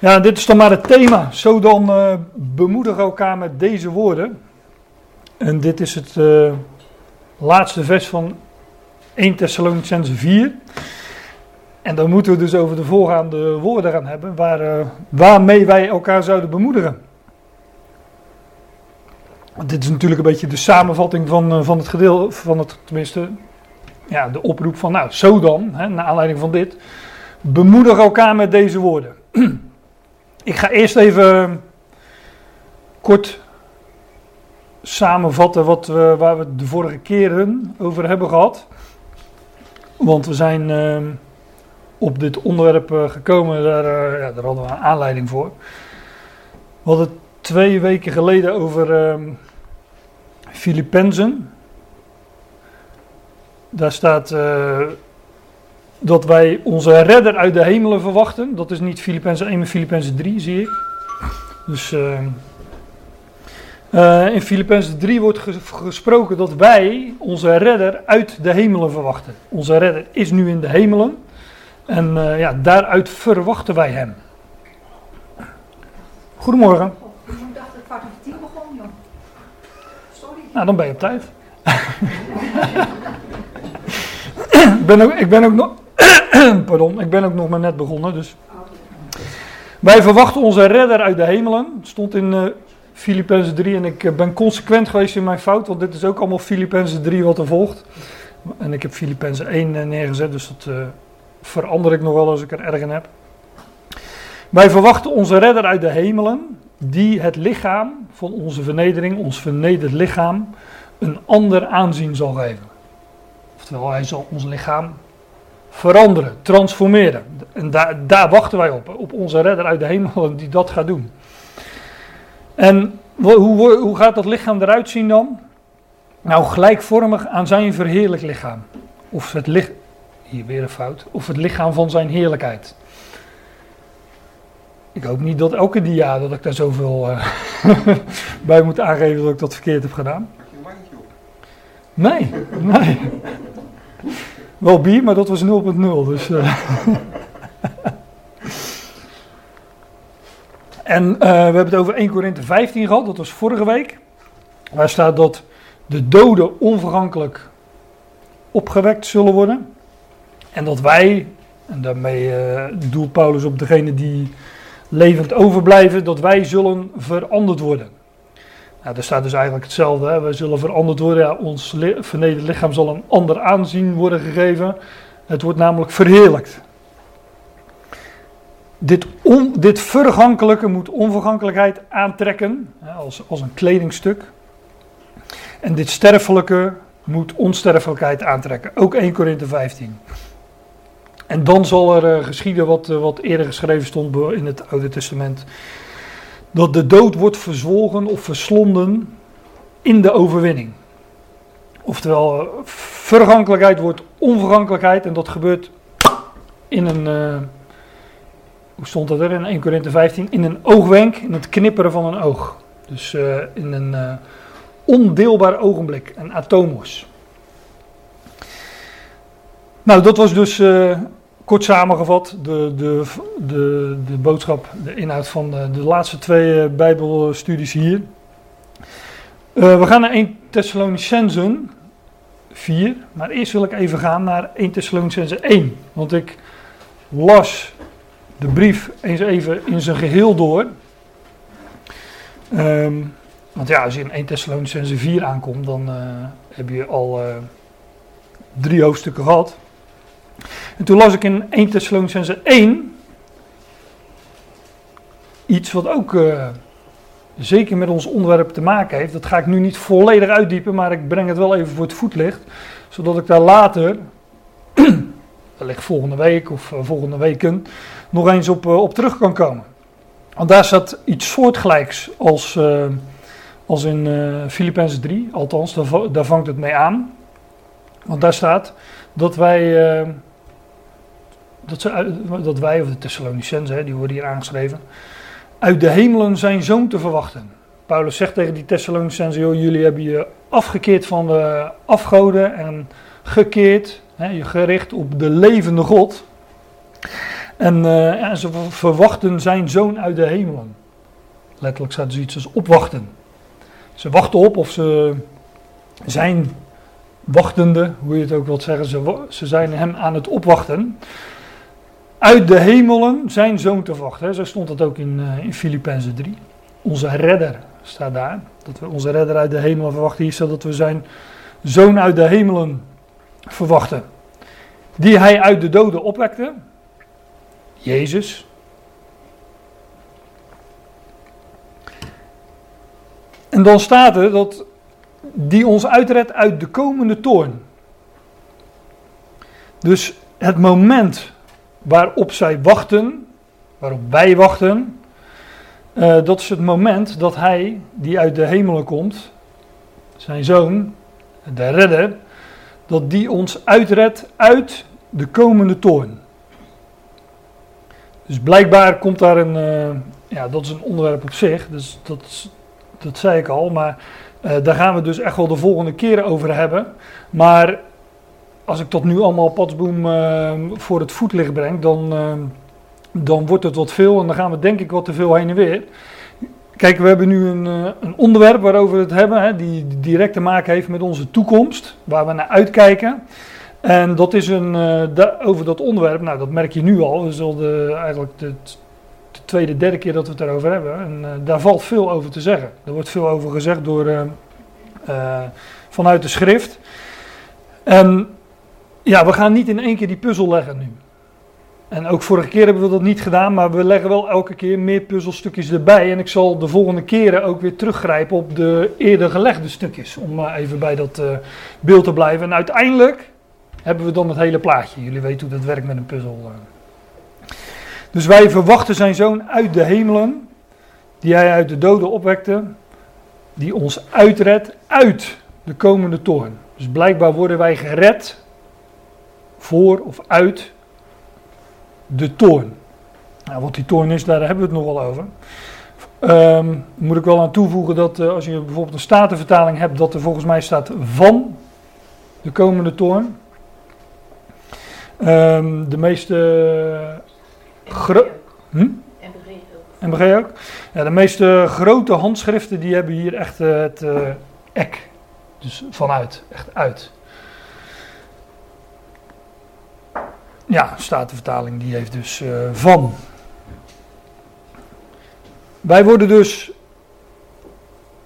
Ja, dit is dan maar het thema. Zo dan uh, elkaar met deze woorden. En dit is het uh, laatste vers van 1 Thessalonicense 4. En dan moeten we dus over de voorgaande woorden gaan hebben, waar, uh, waarmee wij elkaar zouden bemoedigen. Dit is natuurlijk een beetje de samenvatting van, van het gedeelte, van het, tenminste, ja, de oproep van, nou, zo dan, hè, naar aanleiding van dit. Bemoedig elkaar met deze woorden. Ik ga eerst even kort samenvatten wat we, waar we de vorige keren over hebben gehad. Want we zijn uh, op dit onderwerp uh, gekomen, daar, uh, ja, daar, hadden we een aanleiding voor. We hadden twee weken geleden over ehm, Filippenzen. Daar staat eh, dat wij onze redder uit de hemelen verwachten. Dat is niet Filippenzen 1, maar Filippenzen 3, zie ik. Dus uh, uh, in Filippenzen 3 wordt gesproken dat wij onze redder uit de hemelen verwachten. Onze redder is nu in de hemelen. En uh, ja, daaruit verwachten wij hem. Goedemorgen. Ik dacht dat het kwart over tien begon, joh. Sorry. Nou, dan ben je op tijd. ben ook, ik ben ook nog. Pardon, ik ben ook nog maar net begonnen. Dus. Wij verwachten onze redder uit de hemelen. Stond in uh, Filippenzen 3 en ik ben consequent geweest in mijn fout, want dit is ook allemaal Filippenzen 3 wat er volgt. En ik heb Filippenzen 1 neergezet, dus dat verander ik nog wel als ik er erg in heb. Wij verwachten onze redder uit de hemelen, die het lichaam van onze vernedering, ons vernederd lichaam, een ander aanzien zal geven. Oftewel, hij zal ons lichaam veranderen, transformeren. En daar, daar wachten wij op, op onze redder uit de hemel die dat gaat doen. En hoe, hoe gaat dat lichaam eruit zien dan? Nou, gelijkvormig aan zijn verheerlijk lichaam. Of het lichaam, hier weer een fout, of het lichaam van zijn heerlijkheid. Ik hoop niet dat elke dia dat ik daar zoveel uh, bij moet aangeven dat ik dat verkeerd heb gedaan. Nee, nee. Wel bier, maar dat was 0.0. Dus, uh. en uh, we hebben het over 1 Korinthe 15 gehad, dat was vorige week. Waar staat dat de doden onvergankelijk opgewekt zullen worden. En dat wij, en daarmee uh, Paulus op degene die levend overblijven, dat wij zullen veranderd worden. Nou, daar staat dus eigenlijk hetzelfde. Hè. Wij zullen veranderd worden. Ja, ons li vernederd lichaam zal een ander aanzien worden gegeven. Het wordt namelijk verheerlijkt. Dit, dit vergankelijke moet onvergankelijkheid aantrekken, hè, als, als een kledingstuk. En dit sterfelijke moet onsterfelijkheid aantrekken. Ook 1 Korinthe 15. En dan zal er uh, geschieden wat, uh, wat eerder geschreven stond in het Oude Testament dat de dood wordt verzwolgen of verslonden in de overwinning. Oftewel, vergankelijkheid wordt onvergankelijkheid en dat gebeurt in een, uh, hoe stond dat er in 1 Korinthe 15, in een oogwenk, in het knipperen van een oog. Dus uh, in een uh, ondeelbaar ogenblik, een atomos. Nou, dat was dus kort samengevat, de, de, de, de boodschap, de inhoud van de, de laatste twee uh, Bijbelstudies hier. Uh, we gaan naar 1 Thessalonicensen 4, maar eerst wil ik even gaan naar 1 Thessalonicensen 1. Want ik las de brief eens even in zijn geheel door. Um, want ja, als je in 1 Thessalonicensen 4 aankomt, dan uh, heb je al drie hoofdstukken gehad. En toen las ik in 1 Thessalonicense 1 iets wat ook uh, zeker met ons onderwerp te maken heeft. Dat ga ik nu niet volledig uitdiepen, maar ik breng het wel even voor het voetlicht. Zodat ik daar later, wellicht volgende week of uh, volgende weken, nog eens op, uh, op terug kan komen. Want daar staat iets soortgelijks als, als in Filippenzen 3, althans, daar, daar vangt het mee aan. Want daar staat dat wij dat, wij, of de Thessalonicenzen, die worden hier aangeschreven, uit de hemelen zijn zoon te verwachten. Paulus zegt tegen die Thessalonicenzen, jullie hebben je afgekeerd van de afgoden en gekeerd, hè, je gericht op de levende God. En, eh, en ze verwachten zijn zoon uit de hemelen. Letterlijk staat er iets als opwachten. Ze wachten op of ze zijn wachtende, hoe je het ook wilt zeggen. Ze, ze zijn hem aan het opwachten. Uit de hemelen zijn zoon te wachten. Zo stond het ook in, uh, in Filippenzen 3. Onze redder staat daar. Dat we onze redder uit de hemelen verwachten. Hier staat dat we zijn zoon uit de hemelen verwachten. Die hij uit de doden opwekte. Jezus. En dan staat er dat die ons uitredt uit de komende toorn. Dus het moment waarop zij wachten, waarop wij wachten, uh, dat is het moment dat hij, die uit de hemelen komt, zijn zoon, de redder, dat die ons uitredt uit de komende toorn. Dus blijkbaar komt daar een, uh, ja, dat is een onderwerp op zich, dus dat, dat zei ik al, maar uh, daar gaan we dus echt wel de volgende keren over hebben. Maar als ik dat nu allemaal patsboom uh, voor het voetlicht breng, dan, uh, dan wordt het wat veel en dan gaan we denk ik wat te veel heen en weer. Kijk, we hebben nu een, een onderwerp waarover we het hebben, hè, die direct te maken heeft met onze toekomst, waar we naar uitkijken. En dat is een, over dat onderwerp, nou dat merk je nu al, al de, eigenlijk de, de tweede, derde keer dat we het erover hebben. En daar valt veel over te zeggen. Er wordt veel over gezegd door, vanuit de schrift. En ja, we gaan niet in één keer die puzzel leggen nu. En ook vorige keer hebben we dat niet gedaan, maar we leggen wel elke keer meer puzzelstukjes erbij. En ik zal de volgende keren ook weer teruggrijpen op de eerder gelegde stukjes. Om even bij dat beeld te blijven. En uiteindelijk hebben we dan het hele plaatje. Jullie weten hoe dat werkt met een puzzel. Dus wij verwachten zijn zoon uit de hemelen, die hij uit de doden opwekte, die ons uitredt uit de komende toorn. Dus blijkbaar worden wij gered voor of uit de toorn. Nou, wat die toorn is, daar hebben we het nog wel over. Um, moet ik wel aan toevoegen dat uh, als je bijvoorbeeld een statenvertaling hebt, dat er volgens mij staat van de komende toorn. Um, de meeste Gro hm? MBG ook. Ja, de meeste grote handschriften die hebben hier echt uh, het uh, ek. Dus vanuit, echt uit. Ja, Statenvertaling die heeft dus uh, van. Wij worden dus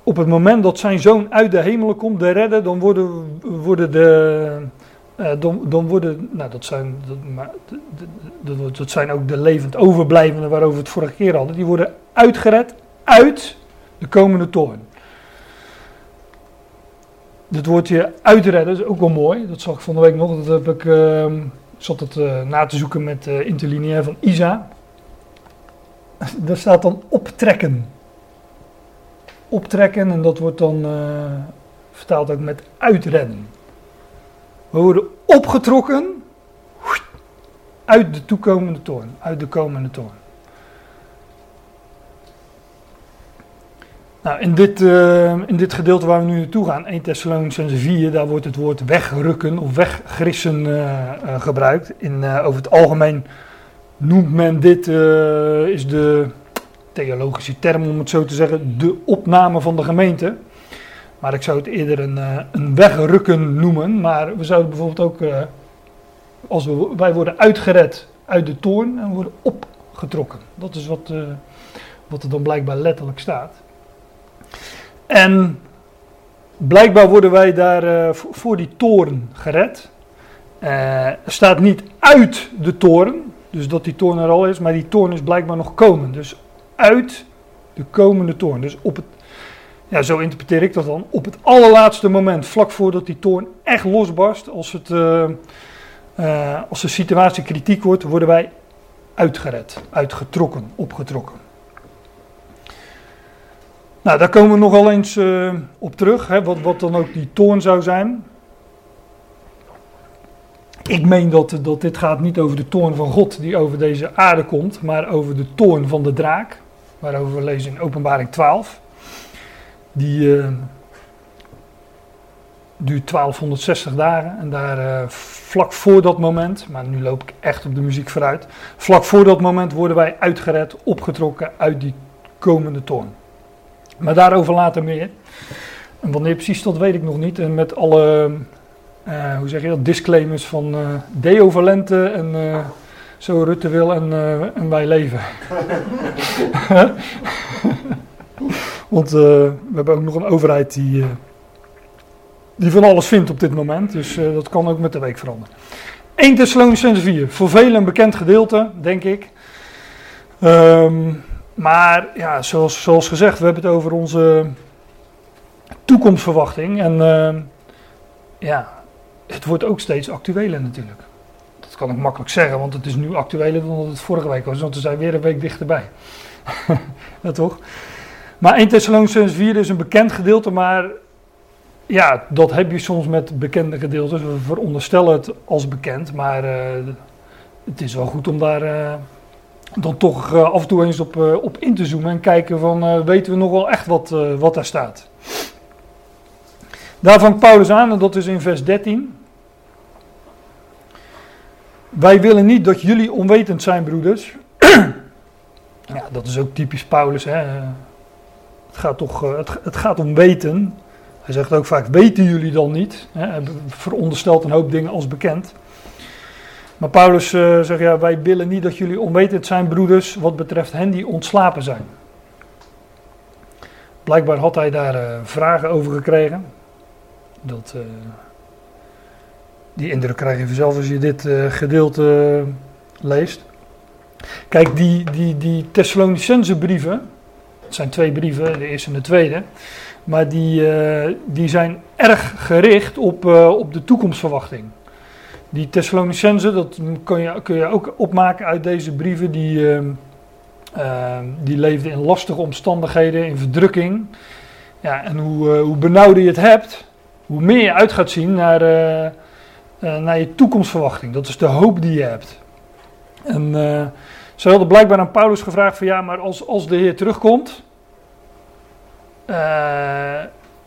op het moment dat zijn zoon uit de hemelen komt, de redden, dan worden, worden de, uh, dan, dan, worden, nou dat zijn, dat, maar, dat, dat, zijn ook de levend overblijvenden waarover we het vorige keer hadden, die worden uitgered uit de komende toorn. Dit woordje uitredden is ook wel mooi, dat zag ik van de week nog, dat heb ik, uh, zat het uh, na te zoeken met uh, interlineair van Isa. Daar staat dan optrekken. Optrekken en dat wordt dan vertaald ook met uitredden. We worden opgetrokken uit de toekomende toorn, uit de komende toorn. Nou, in dit, uh, in dit gedeelte waar we nu naartoe gaan, 1 Thessalonians 4, daar wordt het woord wegrukken of weggrissen uh, uh, gebruikt. In, over het algemeen noemt men dit, is de theologische term om het zo te zeggen, de opname van de gemeente. Maar ik zou het eerder een, een wegrukken noemen. Maar we zouden bijvoorbeeld ook, als we, wij worden uitgered uit de toorn en worden opgetrokken. Dat is wat, wat er dan blijkbaar letterlijk staat. En blijkbaar worden wij daar voor die toorn gered. er staat niet uit de toorn, dus dat die toorn er al is, maar die toorn is blijkbaar nog komen. Dus uit de komende toorn. Dus op het ja, zo interpreteer ik dat dan. Op het allerlaatste moment, vlak voordat die toorn echt losbarst, als, het, uh, uh, als de situatie kritiek wordt, worden wij uitgered, uitgetrokken, opgetrokken. Nou, daar komen we nogal eens uh, op terug, hè, wat, wat dan ook die toorn zou zijn. Ik meen dat, dat dit gaat niet over de toorn van God die over deze aarde komt, maar over de toorn van de draak, waarover we lezen in Openbaring 12 die, uh, duurt 1260 dagen. En daar uh, vlak voor dat moment, maar nu loop ik echt op de muziek vooruit. Vlak voor dat moment worden wij uitgered, opgetrokken uit die komende toorn. Maar daarover later meer. En wanneer precies, dat weet ik nog niet. En met alle, uh, hoe zeg je dat, disclaimers van uh, Deo Valente en zo Rutte wil en, en wij leven. Want we hebben ook nog een overheid die die van alles vindt op dit moment. Dus dat kan ook met de week veranderen. 1 Thessalonicense 4. Voor velen een bekend gedeelte, denk ik. Um, maar ja, zoals, zoals gezegd, we hebben het over onze toekomstverwachting. En uh, ja, het wordt ook steeds actueler natuurlijk. Dat kan ik makkelijk zeggen, want het is nu actueler dan dat het vorige week was. Want we zijn weer een week dichterbij. ja, toch? Maar 1 Thessalonicense 4 is een bekend gedeelte, maar ja, dat heb je soms met bekende gedeeltes. We veronderstellen het als bekend, maar uh, het is wel goed om daar uh, dan toch uh, af en toe eens op, op in te zoomen en kijken van weten we nog wel echt wat, wat daar staat. Daar vangt Paulus aan en dat is in vers 13. Wij willen niet dat jullie onwetend zijn, broeders. ja, dat is ook typisch Paulus. Hè? Het, gaat toch, het, het gaat om weten. Hij zegt ook vaak, weten jullie dan niet? Hij veronderstelt een hoop dingen als bekend. Maar Paulus uh, zegt, ja, wij willen niet dat jullie onwetend zijn, broeders, wat betreft hen die ontslapen zijn. Blijkbaar had hij daar uh, vragen over gekregen. Dat, uh, die indruk krijg je vanzelf als je dit gedeelte leest. Kijk, die, die, die Thessalonicense brieven, het zijn twee brieven, de eerste en de tweede. Maar die, die zijn erg gericht op, op de toekomstverwachting. Die Thessalonicense, dat kun je, kun je ook opmaken uit deze brieven, die, uh, die leefden in lastige omstandigheden, in verdrukking. Ja, en hoe, hoe benauwder je het hebt, hoe meer je uit gaat zien naar, naar je toekomstverwachting. Dat is de hoop die je hebt. En ze hadden blijkbaar aan Paulus gevraagd van ja, maar als, als de Heer terugkomt,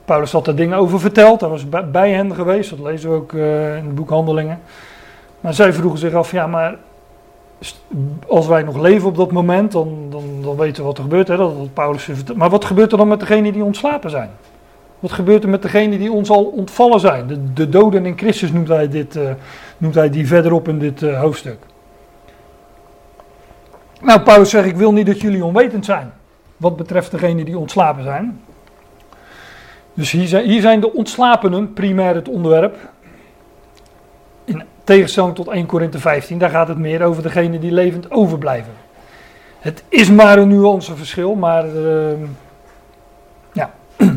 Paulus had er dingen over verteld, hij was bij hen geweest, dat lezen we ook uh, in het boek Handelingen. Maar zij vroegen zich af, ja maar als wij nog leven op dat moment, dan, dan, dan weten we wat er gebeurt. Hè? Dat, dat Paulus maar wat gebeurt er dan met degenen die ontslapen zijn? Wat gebeurt er met degenen die ons al ontvallen zijn? De, de doden in Christus noemt hij, dit, uh, noemt hij die verderop in dit hoofdstuk. Nou, Paulus zegt, ik wil niet dat jullie onwetend zijn. Wat betreft degenen die ontslapen zijn. Dus hier zijn, hier zijn de ontslapenen primair het onderwerp. In tegenstelling tot 1 Korinthe 15, daar gaat het meer over degenen die levend overblijven. Het is maar een nuanceverschil, maar uh, ja,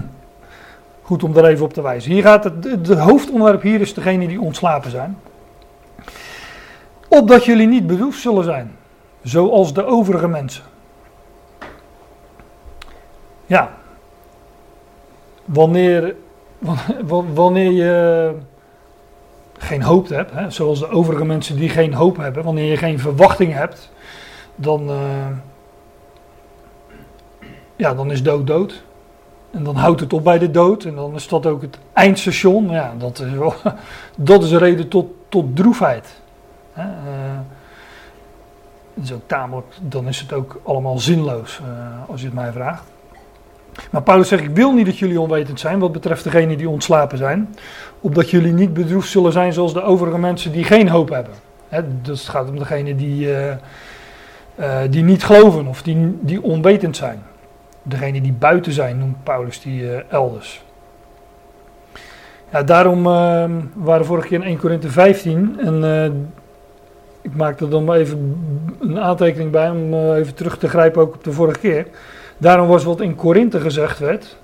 goed om er even op te wijzen. Hier gaat het, het hoofdonderwerp hier is degene die ontslapen zijn. Opdat jullie niet bedroefd zullen zijn, zoals de overige mensen. Ja, wanneer, wanneer je geen hoop hebt, hè, zoals de overige mensen die geen hoop hebben, wanneer je geen verwachting hebt, dan, uh, ja, dan is dood dood. En dan houdt het op bij de dood. En dan is dat ook het eindstation. Ja, dat is, wel, dat is een reden tot, tot droefheid. Hè, uh, is ook tamelijk, dan is het ook allemaal zinloos, uh, als je het mij vraagt. Maar Paulus zegt, ik wil niet dat jullie onwetend zijn wat betreft degenen die ontslapen zijn. Opdat jullie niet bedroefd zullen zijn zoals de overige mensen die geen hoop hebben. He, dus het gaat om degenen die, uh, uh, die niet geloven of die, die onwetend zijn. Degenen die buiten zijn, noemt Paulus die uh, elders. Ja, daarom waren we vorige keer in 1 Korinthe 15 en ik maak er dan maar even een aantekening bij om even terug te grijpen ook op de vorige keer. Daarom was wat in Korinthe gezegd werd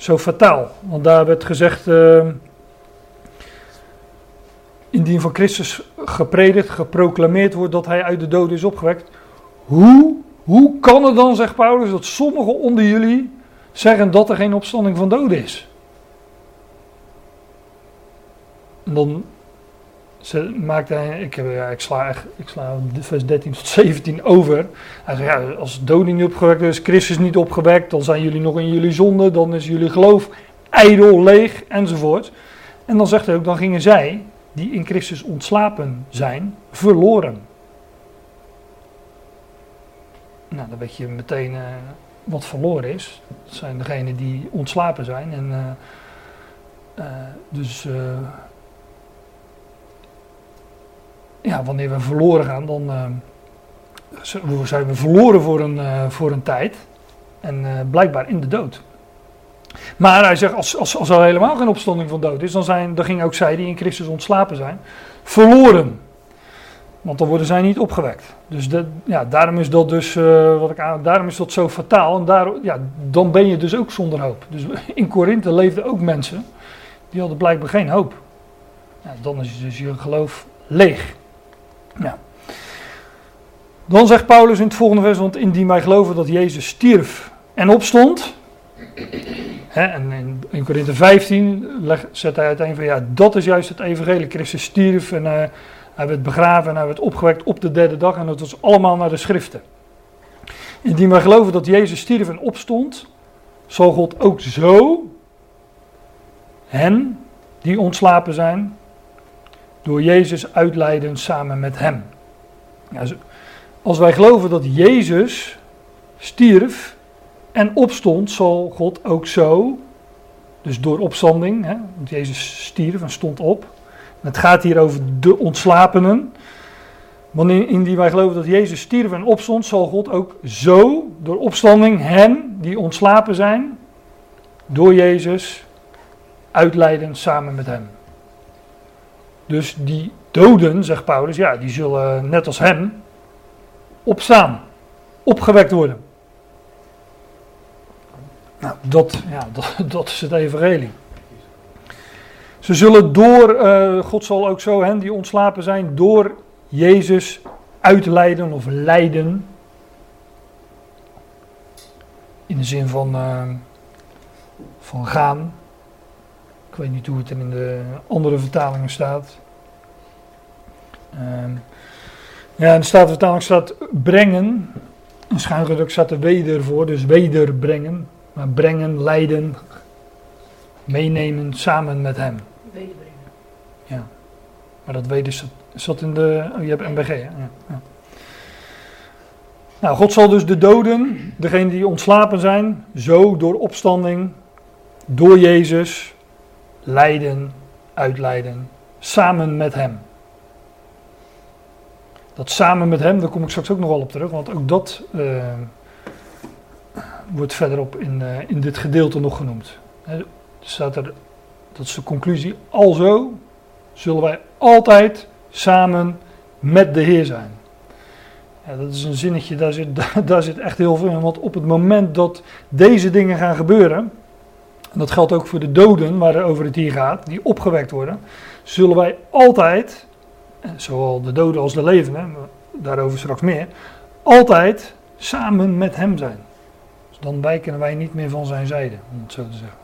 zo fataal. Want daar werd gezegd, uh, indien van Christus gepredikt, geproclameerd wordt dat hij uit de doden is opgewekt. Hoe, hoe kan het dan, zegt Paulus, dat sommigen onder jullie zeggen dat er geen opstanding van doden is? En dan ze maakte ik, ja, ik, sla, ik sla vers 13 tot 17 over. Hij zegt, als doden niet opgewekt is, Christus niet opgewekt, dan zijn jullie nog in jullie zonde, dan is jullie geloof ijdel, leeg enzovoort. En dan zegt hij ook, dan gingen zij, die in Christus ontslapen zijn, verloren. Nou, dan weet je meteen uh, wat verloren is. Dat zijn degenen die ontslapen zijn. En, uh, uh, dus ja, wanneer we verloren gaan, dan zijn we verloren voor een, voor een tijd. En blijkbaar in de dood. Maar hij zegt, als, als, als er helemaal geen opstanding van dood is, dan, zijn, dan gingen ook zij die in Christus ontslapen zijn, verloren. Want dan worden zij niet opgewekt. Dus ja, daarom is dat dus, wat ik aan, daarom is dat zo fataal. En daar, ja, dan ben je dus ook zonder hoop. Dus in Korinthe leefden ook mensen, die hadden blijkbaar geen hoop. Ja, dan is dus je geloof leeg. Ja. Dan zegt Paulus in het volgende vers, want indien wij geloven dat Jezus stierf en opstond, en in, in Korinthe 15 leg, zet hij uiteen van ja, dat is juist het evangelie. Christus stierf en uh, hij werd begraven en hij werd opgewekt op de derde dag. En dat was allemaal naar de schriften. Indien wij geloven dat Jezus stierf en opstond, zal God ook zo hen die ontslapen zijn, door Jezus uitleiden samen met hem. Als wij geloven dat Jezus stierf en opstond, zal God ook zo, dus door opstanding, hè, want Jezus stierf en stond op. het gaat hier over de ontslapenen. Wanneer in die wij geloven dat Jezus stierf en opstond, zal God ook zo, door opstanding, hen die ontslapen zijn, door Jezus, uitleiden samen met hem. Dus die doden, zegt Paulus, ja, die zullen net als hem opstaan, opgewekt worden. Nou, dat, ja, dat, dat is het evangelie. Ze zullen door, uh, God zal ook zo hen die ontslapen zijn, door Jezus uitleiden of leiden. In de zin van, uh, van gaan. Ik weet niet hoe het er in de andere vertalingen staat. Uh, ja, in de Statenvertaling staat brengen. Een schuingedrukt staat er weder voor, dus wederbrengen. Maar brengen, leiden, meenemen samen met hem. Wederbrengen. Ja. Maar dat weder zat, zat in de. Oh, je hebt MBG, hè? Ja. ja. Nou, God zal dus de doden, degenen die ontslapen zijn, zo door opstanding, door Jezus, leiden, uitleiden, samen met Hem. Dat samen met Hem, daar kom ik straks ook nog wel op terug, want ook dat. Uh, wordt verderop in, uh, in dit gedeelte nog genoemd. He, staat er, dat is de conclusie, alzo zullen wij altijd samen met de Heer zijn. Dat is een zinnetje, daar zit, daar, zit echt heel veel in. Want op het moment dat deze dingen gaan gebeuren, en dat geldt ook voor de doden waarover het hier gaat, die opgewekt worden, zullen wij altijd, zowel de doden als de levenden, daarover straks meer, altijd samen met Hem zijn dan wijken wij niet meer van zijn zijde, om het zo te zeggen.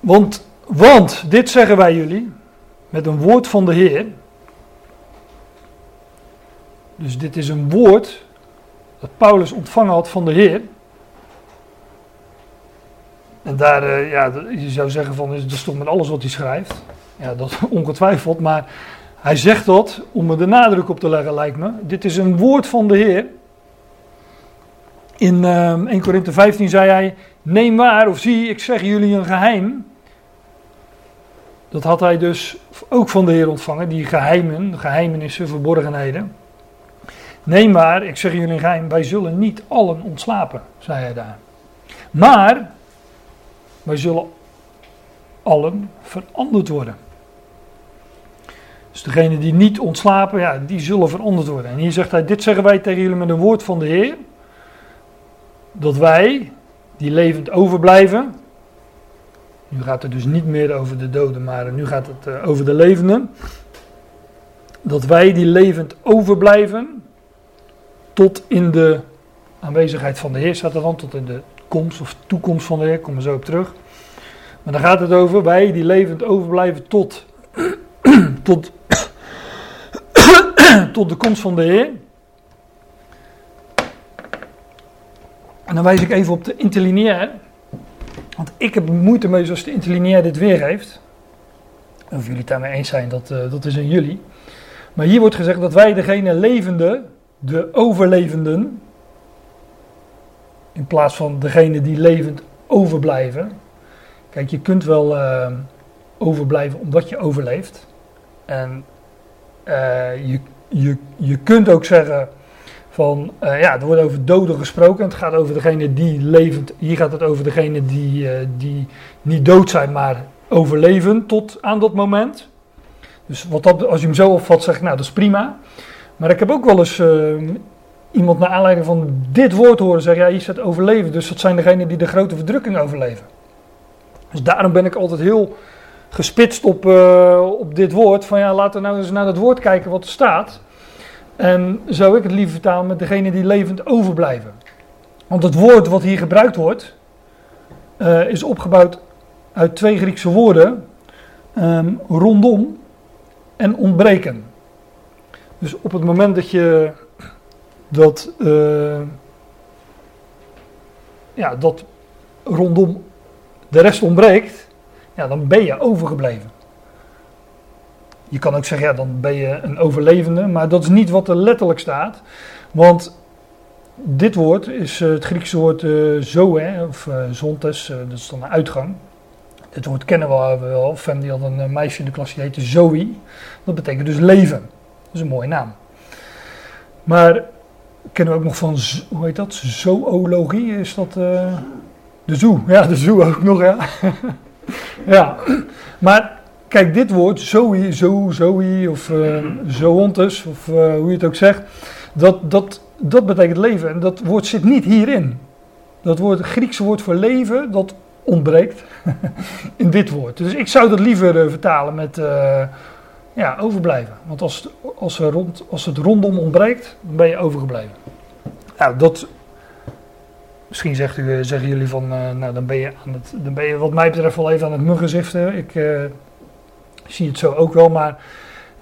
Want, want, dit zeggen wij jullie, met een woord van de Heer. Dus dit is een woord dat Paulus ontvangen had van de Heer. En daar, uh, ja, je zou zeggen van, dat stond met alles wat hij schrijft. Ja, dat ongetwijfeld, maar hij zegt dat om er de nadruk op te leggen, lijkt me. Dit is een woord van de Heer. In uh, ehm, 1 Korinthe 15 zei hij: Neem waar, of zie, ik zeg jullie een geheim. Dat had hij dus ook van de Heer ontvangen, die geheimen, geheimenissen, verborgenheden. Neem waar, ik zeg jullie geheim, wij zullen niet allen ontslapen, zei hij daar. Maar wij zullen allen veranderd worden. Dus degenen die niet ontslapen, ja, die zullen veranderd worden. En hier zegt hij, dit zeggen wij tegen jullie met een woord van de Heer. Dat wij, die levend overblijven. Nu gaat het dus niet meer over de doden, maar nu gaat het uh, over de levenden. Dat wij die levend overblijven. Tot in de aanwezigheid van de Heer staat er dan. Tot in de komst of toekomst van de Heer. Kom er zo op terug. Maar dan gaat het over wij die levend overblijven tot tot, tot de komst van de Heer. En dan wijs ik even op de interlineair. Want ik heb moeite mee zoals de interlineair dit weergeeft. Of jullie het daarmee eens zijn, dat, uh, dat is in jullie. Maar hier wordt gezegd dat wij degene levende, de overlevenden, in plaats van degene die levend overblijven. Kijk, je kunt wel uh, overblijven omdat je overleeft. En uh, je, je, je kunt ook zeggen van, uh, ja, er wordt over doden gesproken. Het gaat over degene die levend, hier gaat het over degene die, die niet dood zijn, maar overleven tot aan dat moment. Dus wat dat, als je hem zo opvat, zeg ik, nou, dat is prima. Maar ik heb ook wel eens iemand naar aanleiding van dit woord horen zeggen, ja, hier staat overleven. Dus dat zijn degenen die de grote verdrukking overleven. Dus daarom ben ik altijd heel gespitst op, uh, op dit woord. Van ja, laten we nou eens naar dat woord kijken wat er staat. En zou ik het liever vertalen met degene die levend overblijven. Want het woord wat hier gebruikt wordt, uh, is opgebouwd uit twee Griekse woorden. Um, rondom en ontbreken. Dus op het moment dat je dat, uh, ja, dat rondom de rest ontbreekt, ja, dan ben je overgebleven. Je kan ook zeggen, ja, dan ben je een overlevende, maar dat is niet wat er letterlijk staat. Want dit woord is uh, het Griekse woord uh, zoe, of zontes, dat is dan een uitgang. Dit woord kennen we wel. Fem die had een meisje in de klas die heette Zoe. Dat betekent dus leven. Dat is een mooie naam. Maar kennen we ook nog van, hoe heet dat? Zoologie, is dat... Uh, de zoo, ja, de zoo ook nog, ja. ja, maar kijk, dit woord, zoe, zo, zoe, of uh, zoontes, of uh, hoe je het ook zegt, dat, dat, dat betekent leven. En dat woord zit niet hierin. Dat woord, het Griekse woord voor leven, dat ontbreekt in dit woord. Dus ik zou dat liever vertalen met ja, overblijven. Want als, als, als het rondom ontbreekt, dan ben je overgebleven. Nou, dat. Misschien zegt u, zeggen jullie van, uh, nou dan ben, je aan het, dan ben je wat mij betreft wel even aan het muggenziften. Ik uh, zie het zo ook wel, maar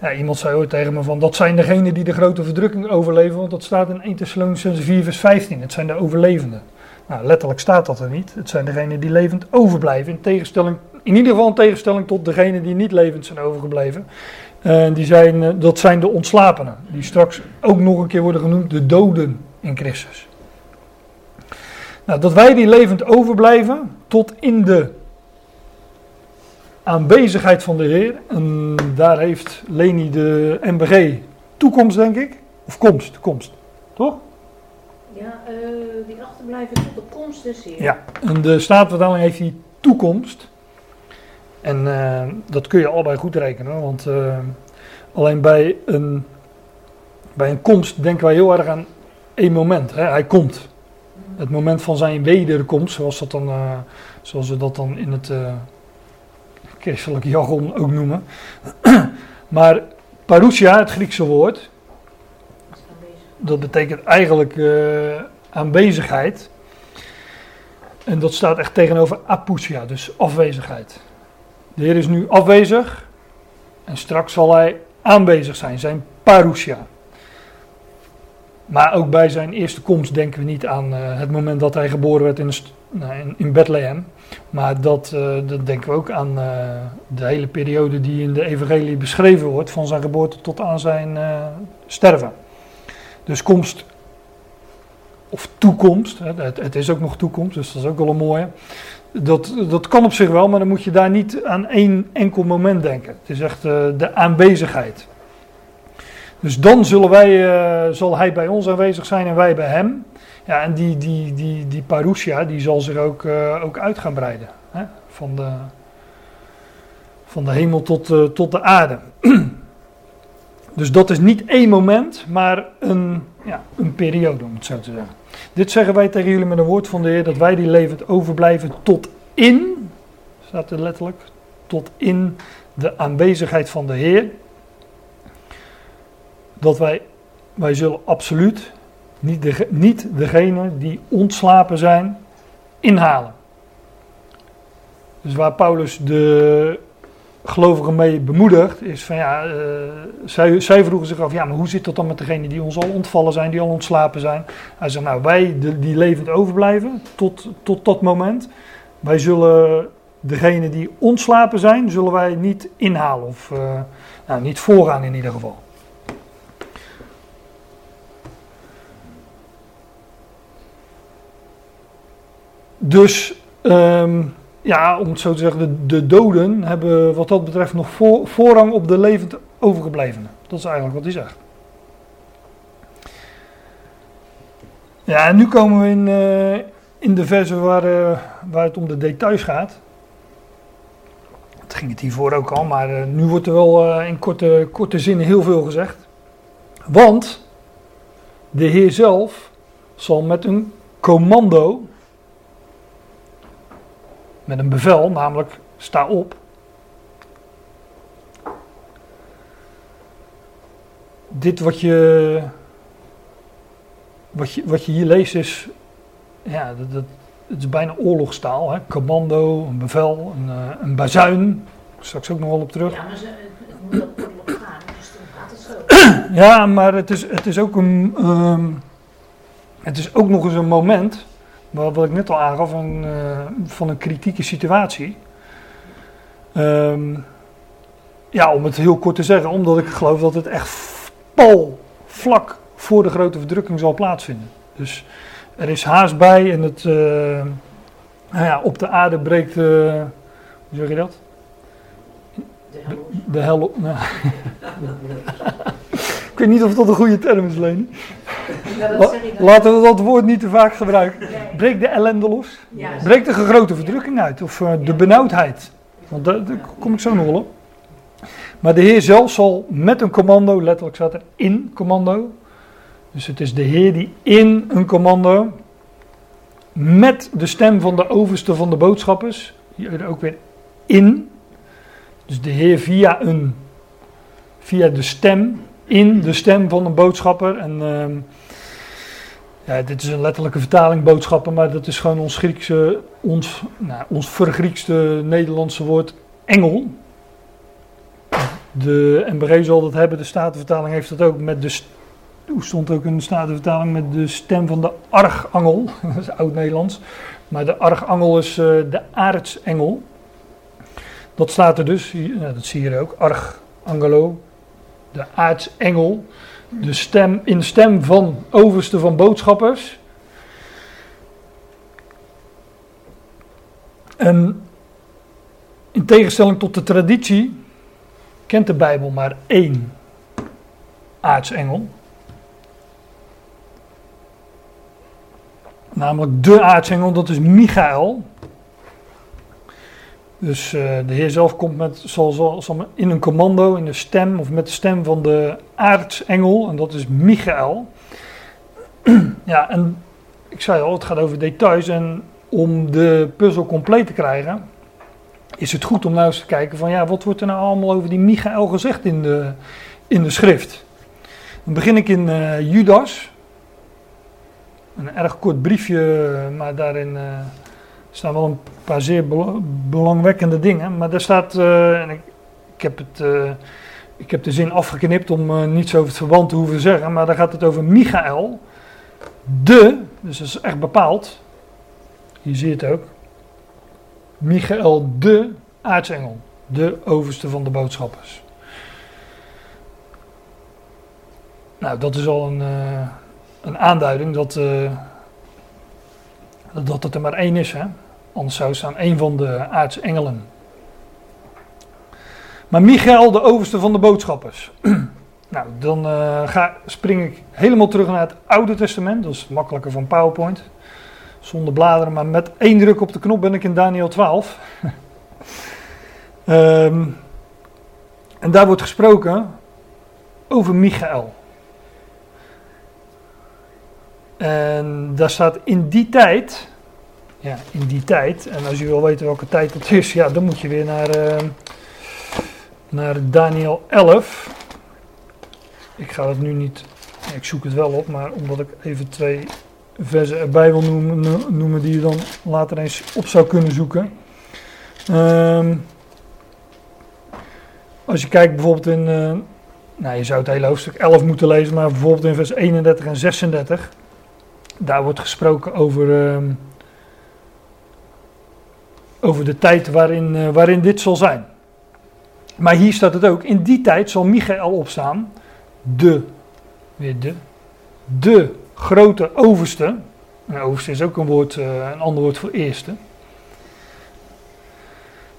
ja, iemand zei ooit tegen me van, dat zijn degenen die de grote verdrukking overleven, want dat staat in 1 Thessalonians 4 vers 15. Het zijn de overlevenden. Nou, letterlijk staat dat er niet. Het zijn degenen die levend overblijven, in tegenstelling in ieder geval in tegenstelling tot degenen die niet levend zijn overgebleven. Uh, die zijn, uh, dat zijn de ontslapenen, die straks ook nog een keer worden genoemd de doden in Christus. Nou, dat wij die levend overblijven tot in de aanwezigheid van de Heer. En daar heeft Leni de MBG toekomst, denk ik. Of komst, komst. Toch? Ja, uh, die achterblijven tot de komst des Heer. Ja, en de Staatvertaling heeft die toekomst. En uh, dat kun je allebei goed rekenen, want uh, alleen bij een, bij een komst denken wij heel erg aan één moment. Hè? Hij komt. Het moment van zijn wederkomst, zoals, dat dan, uh, zoals we dat dan in het christelijke jargon ook noemen. maar parousia, het Griekse woord, dat betekent eigenlijk aanwezigheid. En dat staat echt tegenover apousia, dus afwezigheid. De Heer is nu afwezig en straks zal hij aanwezig zijn, zijn parousia. Maar ook bij zijn eerste komst denken we niet aan uh, het moment dat hij geboren werd in, nou, in, Bethlehem. Maar dat, uh, dat, denken we ook aan uh, de hele periode die in de evangelie beschreven wordt, van zijn geboorte tot aan zijn sterven. Dus komst of toekomst, het, het, is ook nog toekomst, dus dat is ook wel een mooie. Dat, dat kan op zich wel, maar dan moet je daar niet aan één enkel moment denken. Het is echt uh, de aanwezigheid. Dus dan zullen wij, uh, zal hij bij ons aanwezig zijn en wij bij hem. Ja, en die, die, die, die parousia, die zal zich ook, uh, ook uit gaan breiden. Hè? Van, de, van de hemel tot, tot de aarde. dus dat is niet één moment, maar een, ja, een periode, om het zo te zeggen. Dit zeggen wij tegen jullie met een woord van de Heer, dat wij die levend overblijven tot in, staat er letterlijk, tot in de aanwezigheid van de Heer. Dat wij, wij zullen absoluut niet, de, niet degene die ontslapen zijn, inhalen. Dus waar Paulus de gelovigen mee bemoedigd, is van ja, uh, zij, zij vroegen zich af, ja, maar hoe zit dat dan met degenen die ons al ontvallen zijn, die al ontslapen zijn? Hij zegt, nou, wij die levend overblijven tot, tot dat moment, wij zullen degene die ontslapen zijn, zullen wij niet inhalen of uh, nou, niet voorgaan in ieder geval. Dus um, ja, om het zo te zeggen, de, de, doden hebben wat dat betreft nog voor, voorrang op de levend overgeblevenen. Dat is eigenlijk wat hij zegt. Ja, en nu komen we in, uh, in de verse waar, uh, waar het om de details gaat. Het ging het hiervoor ook al, maar uh, nu wordt er wel in korte, korte zinnen heel veel gezegd. Want de Heer zelf zal met een commando met een bevel, namelijk sta op. Dit wat je, wat je, wat je hier leest is, ja, dat, dat, het is bijna oorlogstaal. Hè? Commando, een bevel, een, uh, een bazuin. Straks ook nog wel op terug. Ja, maar ze, het moet op oorlog gaan, dus dan gaat het zo. ja, maar het is, het is ook een, um, het is ook nog eens een moment maar wat ik net al aangaf, een, uh, van een kritieke situatie. Um, ja, om het heel kort te zeggen, omdat ik geloof dat het echt pal vlak voor de grote verdrukking zal plaatsvinden. Dus er is haast bij en het, uh, nou ja, op de aarde breekt, uh, hoe zeg je dat? De hel. De Nou. ik weet niet of dat een goede term is, Leni. La, laten we dat woord niet te vaak gebruiken. Breek de ellende los. Breek de grote verdrukking uit. Of uh, de benauwdheid. Want daar, daar, kom ik zo nog wel op. Maar de Heer zelf zal met een commando, letterlijk staat er in commando. Dus het is de Heer die in een commando. Met de stem van de overste van de boodschappers. Hier ook weer in. Dus de Heer via, een, via de stem. In de stem van een boodschapper. En. Uh, ja, dit is een letterlijke vertaling, boodschappen, maar dat is gewoon ons Griekse, ons, nou, ons vergriekste Nederlandse woord engel. De MBG zal dat hebben, de Statenvertaling heeft dat ook met de, hoe stond ook de Statenvertaling, met de stem van de archangel, dat is oud-Nederlands. Maar de archangel is uh, de aartsengel. Dat staat er dus, ja, dat zie je er ook, archangelo, de aartsengel de stem, in stem van overste van boodschappers. En in tegenstelling tot de traditie kent de Bijbel maar één aartsengel. Namelijk de aartsengel, dat is Michael. Dus uh, de Heer zelf komt met, zal, in een commando, in de stem, of met de stem van de aartsengel, en dat is Michael. ja, en ik zei al, het gaat over details, en om de puzzel compleet te krijgen, is het goed om nou eens te kijken van, ja, wat wordt er nou allemaal over die Michael gezegd in de, in de schrift? Dan begin ik in uh, Judas, een erg kort briefje, maar daarin... Uh, staan wel een paar zeer belangwekkende dingen. Maar daar staat, uh, en ik, ik, heb het, uh, ik heb de zin afgeknipt om uh, niets over het verband te hoeven zeggen. Maar daar gaat het over Michael. De, dus dat is echt bepaald. Hier zie je het ook. Michael de aartsengel. De overste van de boodschappers. Nou, dat is al een, een aanduiding dat dat het er maar één is. Hè? Anders zou staan één van de aartsengelen. Maar Michael, de overste van de boodschappers. nou, dan uh, ga, spring ik helemaal terug naar het Oude Testament. Dat is makkelijker van PowerPoint. Zonder bladeren, maar met één druk op de knop ben ik in Daniel 12. um, ehm, en daar wordt gesproken over Michael. En daar staat in die tijd, ja, in die tijd, en als je wil weten welke tijd dat is, ja, dan moet je weer naar, uh, naar Daniel 11. Ik ga het nu niet, ik zoek het wel op, maar omdat ik even twee versen erbij wil noemen, noemen die je dan later eens op zou kunnen zoeken. Um, als je kijkt bijvoorbeeld in, uh, nou je zou het hele hoofdstuk 11 moeten lezen, maar bijvoorbeeld in vers 31 en 36, daar wordt gesproken over, uh, over de tijd waarin, uh, waarin dit zal zijn. Maar hier staat het ook, in die tijd zal Michael opstaan, de, weer de, de grote overste, een overste is ook een, woord, een ander woord voor eerste,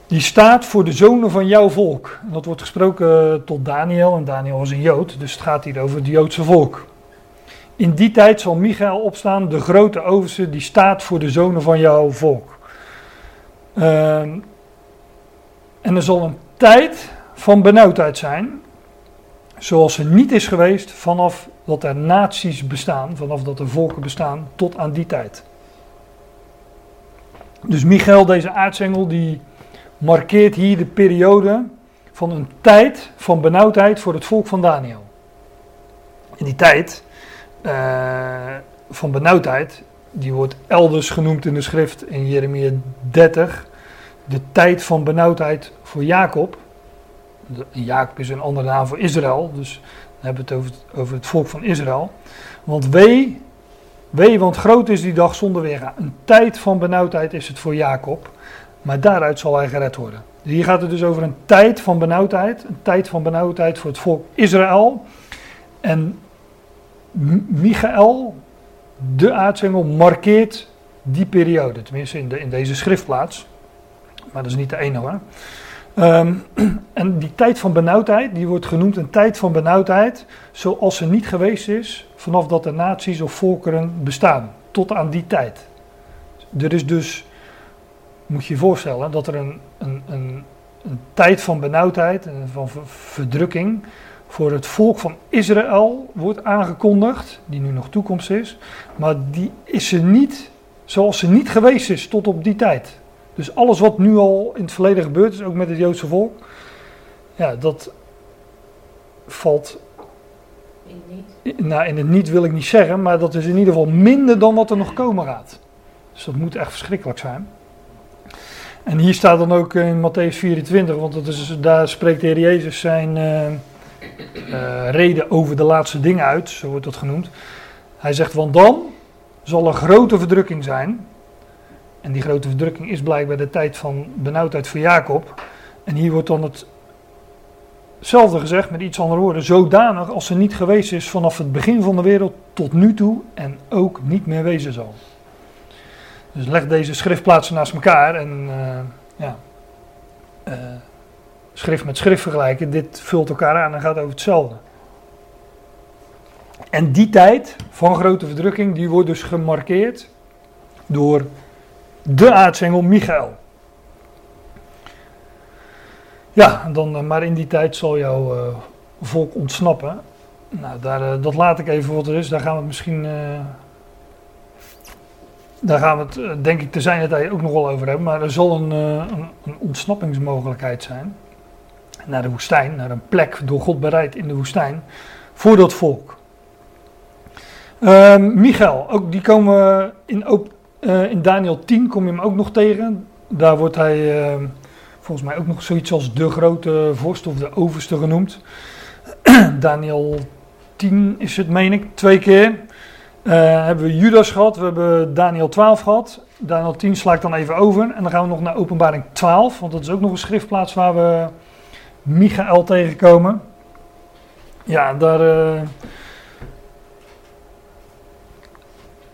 die staat voor de zonen van jouw volk. En dat wordt gesproken tot Daniel, en Daniel was een Jood, dus het gaat hier over het Joodse volk. In die tijd zal Michael opstaan, de grote overste, die staat voor de zonen van jouw volk. Uh, en er zal een tijd van benauwdheid zijn, zoals er niet is geweest vanaf dat er naties bestaan, vanaf dat er volken bestaan, tot aan die tijd. Dus Michael, deze aartsengel, die markeert hier de periode van een tijd van benauwdheid voor het volk van Daniel. En die tijd uh, van benauwdheid, die wordt elders genoemd in de schrift in Jeremia 30, de tijd van benauwdheid voor Jacob. Jacob is een andere naam voor Israël, dus dan hebben we het over het, over het volk van Israël. Want wee, wee, want groot is die dag zonder weerga. Een tijd van benauwdheid is het voor Jacob. Maar daaruit zal hij gered worden. Hier gaat het dus over een tijd van benauwdheid. Een tijd van benauwdheid voor het volk Israël. En Michael, de aartsengel, markeert die periode. Tenminste in, de, deze schriftplaats. Maar dat is niet de enige hoor. Um, en die tijd van benauwdheid, die wordt genoemd een tijd van benauwdheid. Zoals ze niet geweest is vanaf dat er naties of volkeren bestaan. Tot aan die tijd. Er is dus moet je je voorstellen dat er een, een, een, een tijd van benauwdheid en van verdrukking voor het volk van Israël wordt aangekondigd, die nu nog toekomst is, maar die is ze niet zoals ze niet geweest is tot op die tijd. Dus alles wat nu al in het verleden gebeurd is, ook met het Joodse volk, ja, dat valt. In, niet. Nou, in het niet wil ik niet zeggen, maar dat is in ieder geval minder dan wat er nog komen gaat. Dus dat moet echt verschrikkelijk zijn. En hier staat dan ook in Matthäus 24, want dat is, daar spreekt de Heer Jezus zijn uh, reden over de laatste dingen uit, zo wordt dat genoemd. Hij zegt, want dan zal er grote verdrukking zijn. En die grote verdrukking is blijkbaar de tijd van benauwdheid voor Jacob. En hier wordt dan hetzelfde gezegd met iets andere woorden. Zodanig als ze niet geweest is vanaf het begin van de wereld tot nu toe en ook niet meer wezen zal. Dus leg deze schriftplaatsen naast elkaar en uh, ja, uh, schrift met schrift vergelijken. Dit vult elkaar aan en gaat over hetzelfde. En die tijd van grote verdrukking, die wordt dus gemarkeerd door de aartsengel Michael. Ja, dan, uh, maar in die tijd zal jouw volk ontsnappen. Nou, daar, dat laat ik even wat er is. Daar gaan we het misschien daar gaan we het eh, denk ik te zijn tijd ook nog wel over hebben. Maar er zal een, eh, een, een, ontsnappingsmogelijkheid zijn. Naar de woestijn, naar een plek door God bereid in de woestijn. Voor dat volk. Uh, Michael, ook die komen we in, uh, in Daniel 10 kom je hem ook nog tegen. Daar wordt hij uh, volgens mij ook nog zoiets als de grote vorst of de overste genoemd. Daniel 10 is het, meen ik, twee keer. Uh, hebben we Judas gehad, we hebben Daniel 12 gehad. Daniel 10 sla ik dan even over. En dan gaan we nog naar Openbaring 12, want dat is ook nog een schriftplaats waar we Michael tegenkomen. Ja, daar, uh,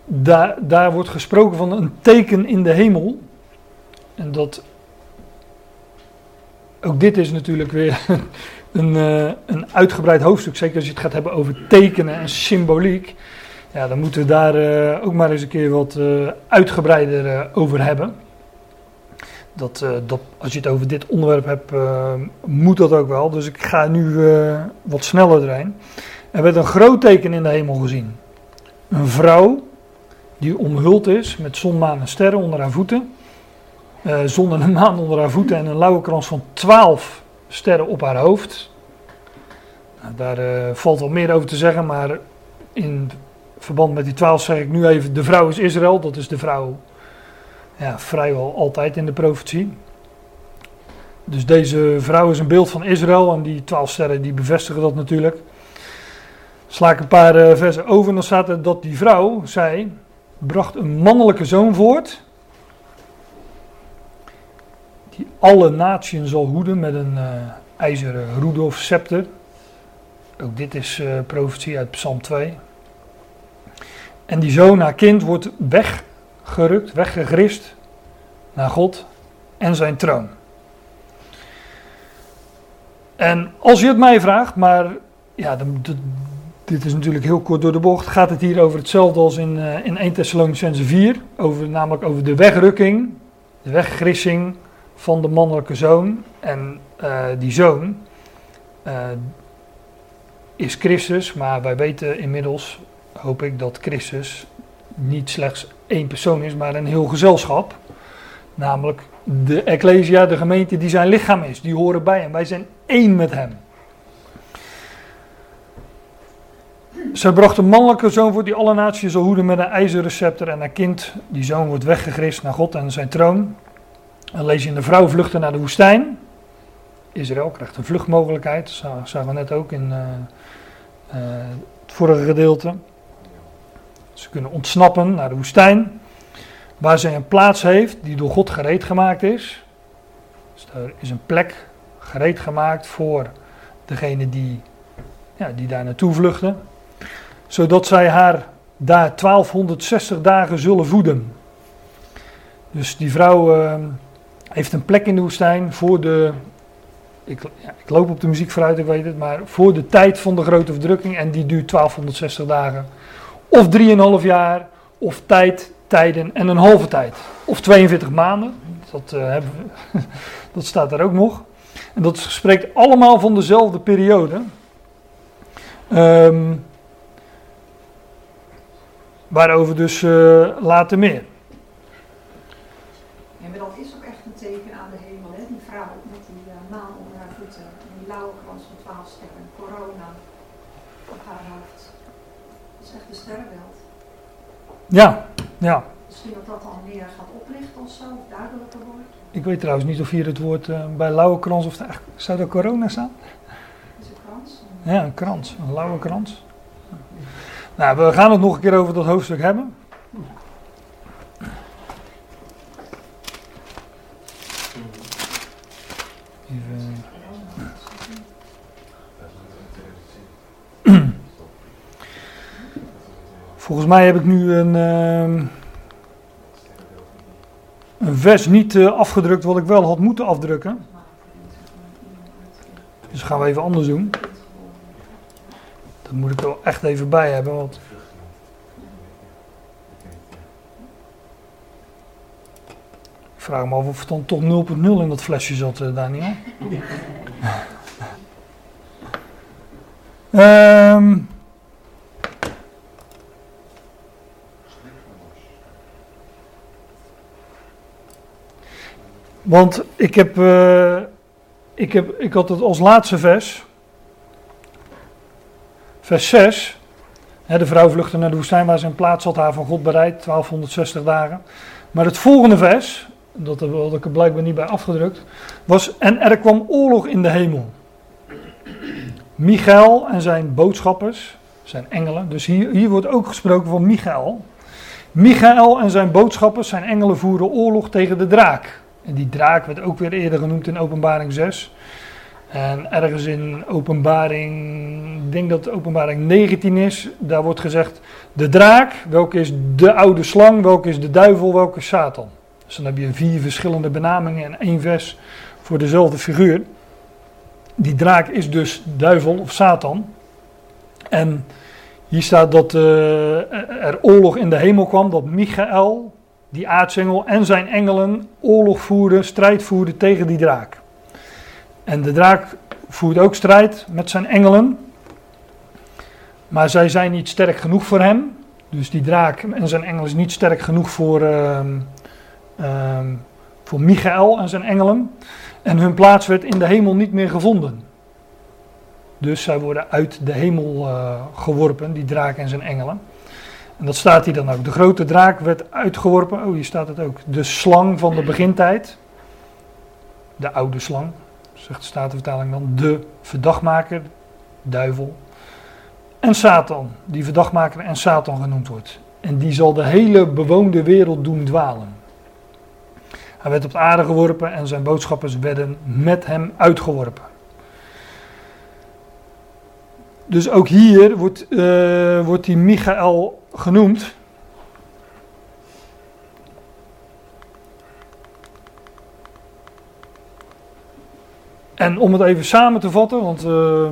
daar, daar wordt gesproken van een teken in de hemel. En dat. Ook dit is natuurlijk weer een, uh, een uitgebreid hoofdstuk. Zeker als je het gaat hebben over tekenen en symboliek. Ja, dan moeten we daar uh, ook maar eens een keer wat uitgebreider over hebben. Dat, dat, als je het over dit onderwerp hebt, moet dat ook wel. Dus ik ga nu wat sneller erin. Er werd een groot teken in de hemel gezien. Een vrouw die omhuld is met zon, maan en sterren onder haar voeten. zon en een maan onder haar voeten en een lauwe krans van twaalf sterren op haar hoofd. Nou, daar valt wel meer over te zeggen, maar in verband met die twaalf zeg ik nu even, de vrouw is Israël, dat is de vrouw ja, vrijwel altijd in de profetie. dus deze vrouw is een beeld van Israël en die twaalf sterren die bevestigen dat natuurlijk. Sla ik een paar uh, versen over en dan staat er dat die vrouw, zij, bracht een mannelijke zoon voort. Die alle naties zal hoeden met een uh, ijzeren roede of scepter. Ook dit is uh, profetie uit Psalm 2. En die zoon, haar kind, wordt weggerukt, weggegrist naar God en zijn troon. En als je het mij vraagt, maar ja, dit is natuurlijk heel kort door de bocht, gaat het hier over hetzelfde als in, uh, in 1 Thessalonicense 4, over, namelijk over de wegrukking, de weggrissing van de mannelijke zoon. En uh, die zoon uh, is Christus, maar wij weten inmiddels, hoop ik, dat Christus niet slechts één persoon is, maar een heel gezelschap. Namelijk de Ecclesia, de gemeente die zijn lichaam is. Die horen bij hem. Wij zijn één met hem. Zij bracht een mannelijke zoon voor die alle naties zal hoeden met een ijzeren scepter. En haar kind, die zoon, wordt weggegrist naar God en zijn troon. Dan lees je in de vrouw vluchten naar de woestijn. Israël krijgt een vluchtmogelijkheid. Dat zagen we net ook in uh, uh, het vorige gedeelte. Ze kunnen ontsnappen naar de woestijn waar zij een plaats heeft die door God gereed gemaakt is. Dus er is een plek gereed gemaakt voor degene die, ja, die daar naartoe vluchten. Zodat zij haar daar 1260 dagen zullen voeden. Dus die vrouw uh, heeft een plek in de woestijn voor de. Ik, ja, ik, loop op de muziek vooruit, ik weet het, maar voor de tijd van de grote verdrukking. En die duurt 1260 dagen. Of 3,5 jaar, of tijd tijden en een halve tijd. Of 42 maanden, dat, hebben we, dat staat er ook nog. En dat spreekt allemaal van dezelfde periode. Um, waarover dus uh, later meer. Ja, maar dat is ook echt een teken aan de hemel, hè? die vrouw met die uh, maan onder haar voeten, en die lauwe krans van twaalf sterren, corona op haar hoofd. Dat is echt een sterrenbeeld. Ja, ja. Misschien dat dat dan meer gaat oplichten of zo, of duidelijker wordt. Ik weet trouwens niet of hier het woord uh, bij lauwe krans of zou er corona staan? Is een krans? Ja, een krans, een lauwe krans. Nou, we gaan het nog een keer over dat hoofdstuk hebben. Even. Volgens mij heb ik nu een, uh, een vers niet uh, afgedrukt wat ik wel had moeten afdrukken. Dus gaan we even anders doen. Dat moet ik er echt even bij hebben, want... Ik vraag me af of het dan toch 0.0 in dat flesje zat, uh, Daniel. um, Want ik heb, uh, ik heb, ik had het als laatste vers, vers 6. Hè, de vrouw vluchtte naar de woestijn waar een plaats had haar van God bereid, 1260 dagen. Maar het volgende vers, dat had ik er blijkbaar niet bij afgedrukt, was en er kwam oorlog in de hemel. Michael en zijn boodschappers, zijn engelen, dus hier, hier wordt ook gesproken van Michael. Michael en zijn boodschappers, zijn engelen, voeren oorlog tegen de draak. En die draak werd ook weer eerder genoemd in Openbaring 6. En ergens in Openbaring, ik denk dat Openbaring 19 is, daar wordt gezegd: de draak, welke is de oude slang, welke is de duivel, welke is Satan. Dus dan heb je vier verschillende benamingen en één vers voor dezelfde figuur. Die draak is dus duivel of Satan. En hier staat dat uh, er oorlog in de hemel kwam, dat Michael, die aartsengel en zijn engelen oorlog voerden, strijd voerden tegen die draak. En de draak voert ook strijd met zijn engelen. Maar zij zijn niet sterk genoeg voor hem. Dus die draak en zijn engelen is niet sterk genoeg voor, uh, uh, voor Michael en zijn engelen. En hun plaats werd in de hemel niet meer gevonden. Dus zij worden uit de hemel uh, geworpen, die draak en zijn engelen. En dat staat hier dan ook. De grote draak werd uitgeworpen. Oh, hier staat het ook. De slang van de begintijd. de oude slang, zegt de Statenvertaling dan, de verdachtmaker, duivel. En Satan, die verdachtmaker en Satan genoemd wordt. En die zal de hele bewoonde wereld doen dwalen. Hij werd op de aarde geworpen en zijn boodschappers werden met hem uitgeworpen. Dus ook hier wordt, uh, wordt die Michael genoemd. En om het even samen te vatten, want uh,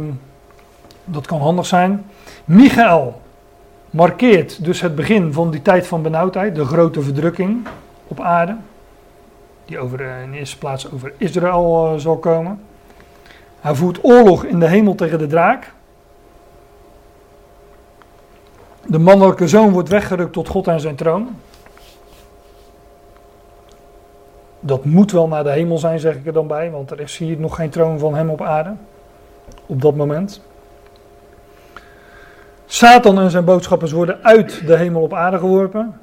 dat kan handig zijn. Michael markeert dus het begin van die tijd van benauwdheid, de grote verdrukking op aarde, die over, eh, in de eerste plaats over Israël uh, zal komen. Hij voert oorlog in de hemel tegen de draak. De mannelijke zoon wordt weggerukt tot God en zijn troon. Dat moet wel naar de hemel zijn, zeg ik er dan bij, want er is hier nog geen troon van hem op aarde. Op dat moment. Satan en zijn boodschappers worden uit de hemel op aarde geworpen.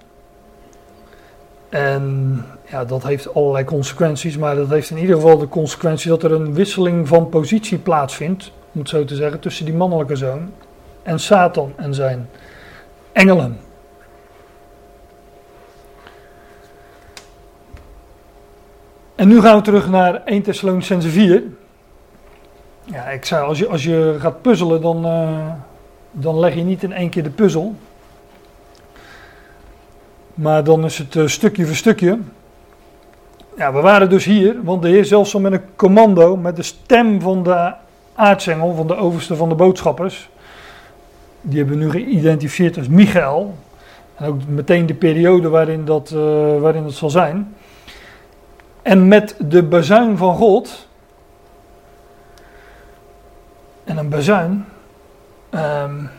En ja, dat heeft allerlei consequenties, maar dat heeft in ieder geval de consequentie dat er een wisseling van positie plaatsvindt, om het zo te zeggen, tussen die mannelijke zoon en Satan en zijn engelen. En nu gaan we terug naar 1 Thessalonicense 4. Ja, ik zei, als je, als je gaat puzzelen, dan, uh, dan leg je niet in één keer de puzzel. Maar dan is het uh, stukje voor stukje. Ja, we waren dus hier, want de Heer zelfs zo met een commando, met de stem van de aartsengel, van de overste van de boodschappers. Die hebben we nu geïdentificeerd als Michael. En ook meteen de periode waarin dat, uh, waarin dat zal zijn. En met de bazuin van God. En een bazuin. Um,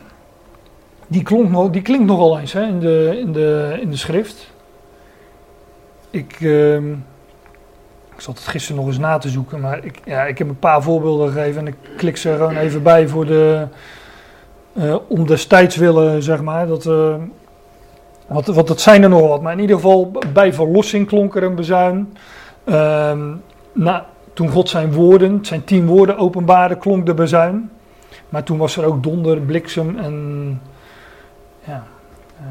die, klonk, die klinkt nogal eens hè, in, de, in, de, in de schrift. Ik, uh, ik zat het gisteren nog eens na te zoeken, maar ik, ja, ik heb een paar voorbeelden gegeven en ik klik ze er gewoon even bij voor de, uh, om destijds willen, zeg maar. Dat, uh, wat, wat, dat zijn er nog wat, maar in ieder geval bij verlossing klonk er een bezuin. Uh, na, toen God zijn woorden, zijn tien woorden openbaarde, klonk de bezuin. Maar toen was er ook donder, bliksem en ja, uh,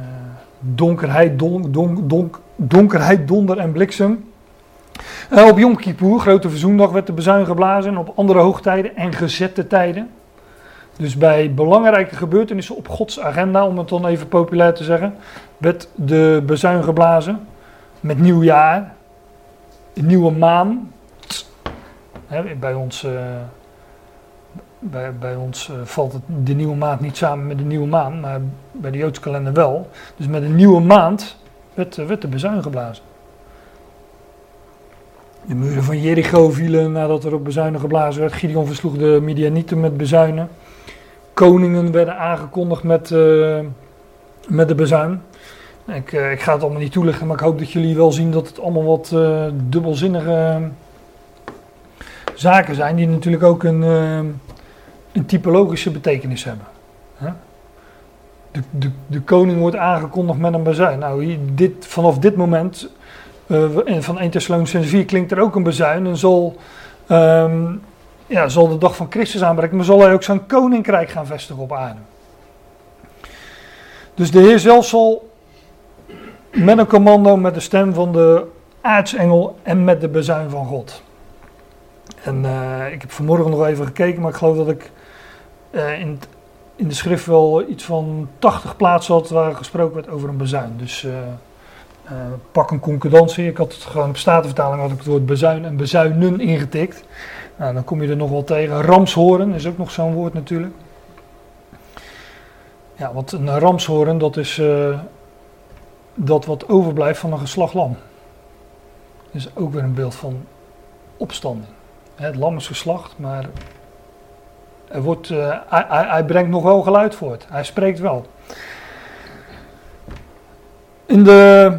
donkerheid, don, don, don, donkerheid, donder en bliksem. Op Yom Kippur, grote verzoendag, werd de bezuin geblazen. Op andere hoogtijden en gezette tijden. Dus bij belangrijke gebeurtenissen op Gods agenda, om het dan even populair te zeggen, werd de bezuin geblazen. Met nieuwjaar, nieuwe maan. Bij ons, uh, bij, bij ons uh, valt het, de nieuwe maand niet samen met de nieuwe maan, maar bij de Joodse kalender wel. Dus met een nieuwe maand werd, werd de bezuin geblazen. De muren van Jericho vielen nadat er op bezuinen geblazen werd. Gideon versloeg de Midianieten met bezuinen. Koningen werden aangekondigd met, uh, met de bezuin. Ik, uh, ik, ga het allemaal niet toelichten, maar ik hoop dat jullie wel zien dat het allemaal wat uh, dubbelzinnige zaken zijn, die natuurlijk ook een, een typologische betekenis hebben. De, de, de, koning wordt aangekondigd met een bezuin. Nou, dit, vanaf dit moment, van 1 Thessalonians 4, klinkt er ook een bezuin en zal um, ja, zal de dag van Christus aanbreken, maar zal hij ook zijn koninkrijk gaan vestigen op aarde. Dus de Heer zelf zal met een commando, met de stem van de aartsengel en met de bezuin van God. En uh, ik heb vanmorgen nog even gekeken, maar ik geloof dat ik uh, in, in, de schrift wel iets van 80 plaatsen had waar gesproken werd over een bezuin. Dus uh, pak een concordantie. Ik had het gewoon op statenvertaling had ik het woord bezuin en bezuinen ingetikt. Nou, dan kom je er nog wel tegen. Ramshoren is ook nog zo'n woord natuurlijk. Ja, want een ramshoren, dat is uh, dat wat overblijft van een geslacht lam. Is ook weer een beeld van opstanding. Het lam is geslacht, maar er wordt, uh, hij, hij, brengt nog wel geluid voort. Hij spreekt wel. In, de,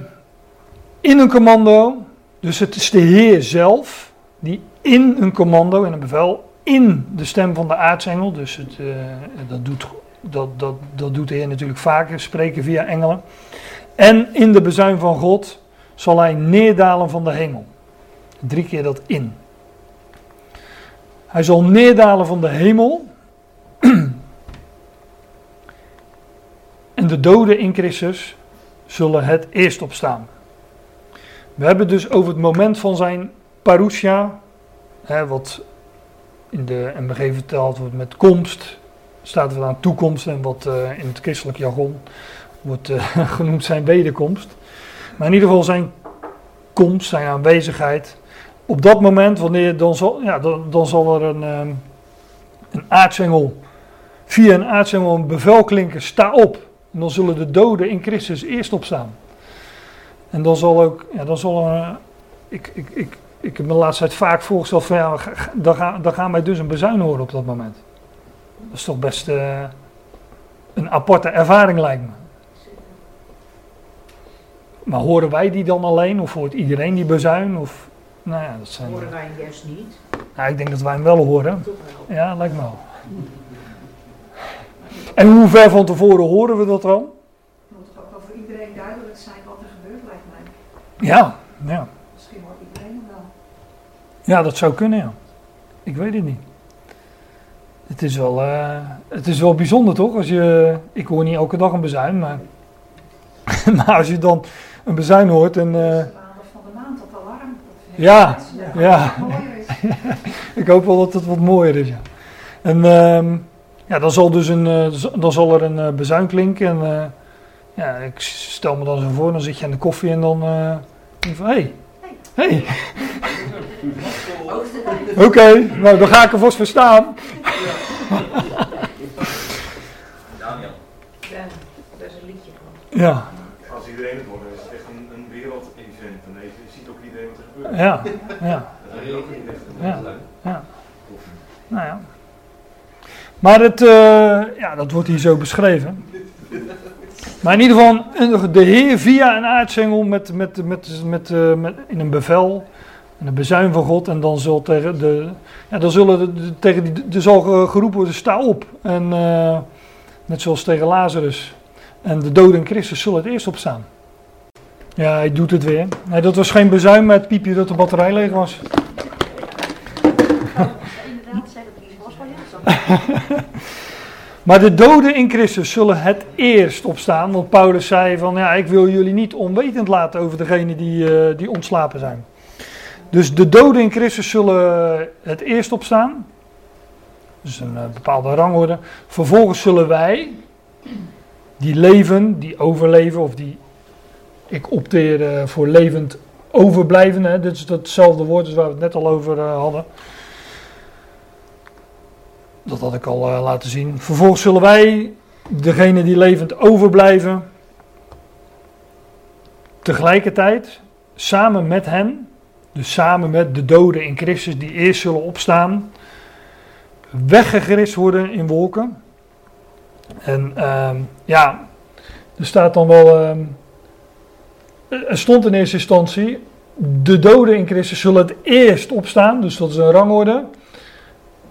in een commando, dus het is de Heer zelf die in een commando, in een bevel, in de stem van de aartsengel. Dus het, uh, dat, doet, dat, dat, dat doet de Heer natuurlijk vaker, spreken via engelen. En in de bezuin van God zal hij neerdalen van de hemel. Drie keer dat in. Hij zal neerdalen van de hemel. en de doden in Christus zullen het eerst opstaan. We hebben dus over het moment van zijn parousia, wat in de MBG verteld wordt met komst, staat er aan toekomst en wat uh, in het christelijk jargon wordt uh, genoemd zijn wederkomst. Maar in ieder geval zijn komst, zijn aanwezigheid. Op dat moment, wanneer dan zal, ja, dan, dan zal er een, um, een aartsengel, via een aartsengel een bevel klinken, sta op. En dan zullen de doden in Christus eerst opstaan. En dan zal ook, ja, dan zal er, ik, ik, ik, ik heb me de laatste tijd vaak voorgesteld van ja, dan, gaan, dan gaan wij dus een bezuin horen op dat moment. Dat is toch best uh, een aparte ervaring lijkt me. Maar horen wij die dan alleen of hoort iedereen die bezuin? Of, nou ja, dat zijn, horen wij hem juist niet? Nou, ik denk dat wij hem wel horen. Ja, lijkt me wel. En hoe ver van tevoren horen we dat dan? Het moet toch ook wel voor iedereen duidelijk zijn wat er gebeurt, lijkt mij. Ja, ja. Misschien hoort iedereen hem wel. Ja, dat zou kunnen, ja. Ik weet het niet. Het is wel, uh, het is wel bijzonder toch? Als je, ik hoor niet elke dag een bezuin, maar, maar als je dan een bezuin hoort en... Uh, van de maand op alarm. Ja, ja. ik hoop wel dat het wat mooier is, ja. En uh, ja, dan zal, dus een, uh, dan zal er een uh, bezuin klinken en uh, ja, ik stel me dan zo voor, dan zit je aan de koffie en dan denk van, hé, hey. Hey. Oké, okay, nou dan ga ik er vast verstaan. Daniel. Ja, daar is een liedje van. Ja. Als iedereen het wordt, is het echt een, een wereld-event. En je ziet ook iedereen wat er gebeurt. Ja, ja. Dat is ook niet echt Ja, ja. Nou ja. Maar het, uh, ja, dat wordt hier zo beschreven. Maar in ieder geval, de Heer via een aartsengel met, met, met, met, uh, met, in een bevel, en een bezuin van God. En dan, zal tegen de, ja, dan zullen de, de, tegen die, er zal geroepen worden, sta op. En uh, net zoals tegen Lazarus. En de doden in Christus zullen het eerst opstaan. Ja, hij doet het weer. Nee, dat was geen bezuin met piepje dat de batterij leeg was. Maar de doden in Christus zullen het eerst opstaan. Want Paulus zei van ja, ik wil jullie niet onwetend laten over degene die, uh, die ontslapen zijn. Dus de doden in Christus zullen het eerst opstaan. Dus een uh, bepaalde rangorde. Vervolgens zullen wij, die leven, die overleven, of die ik opteer uh, voor levend overblijven. Dit is hetzelfde woord als waar we het net al over hadden. Dat had ik al laten zien. Vervolgens zullen wij, degene die levend overblijven, tegelijkertijd samen met hen, dus samen met de doden in Christus die eerst zullen opstaan, weggegrist worden in wolken. En uh, ja, er staat dan wel, uh, er stond in eerste instantie, de doden in Christus zullen het eerst opstaan, dus dat is een rangorde.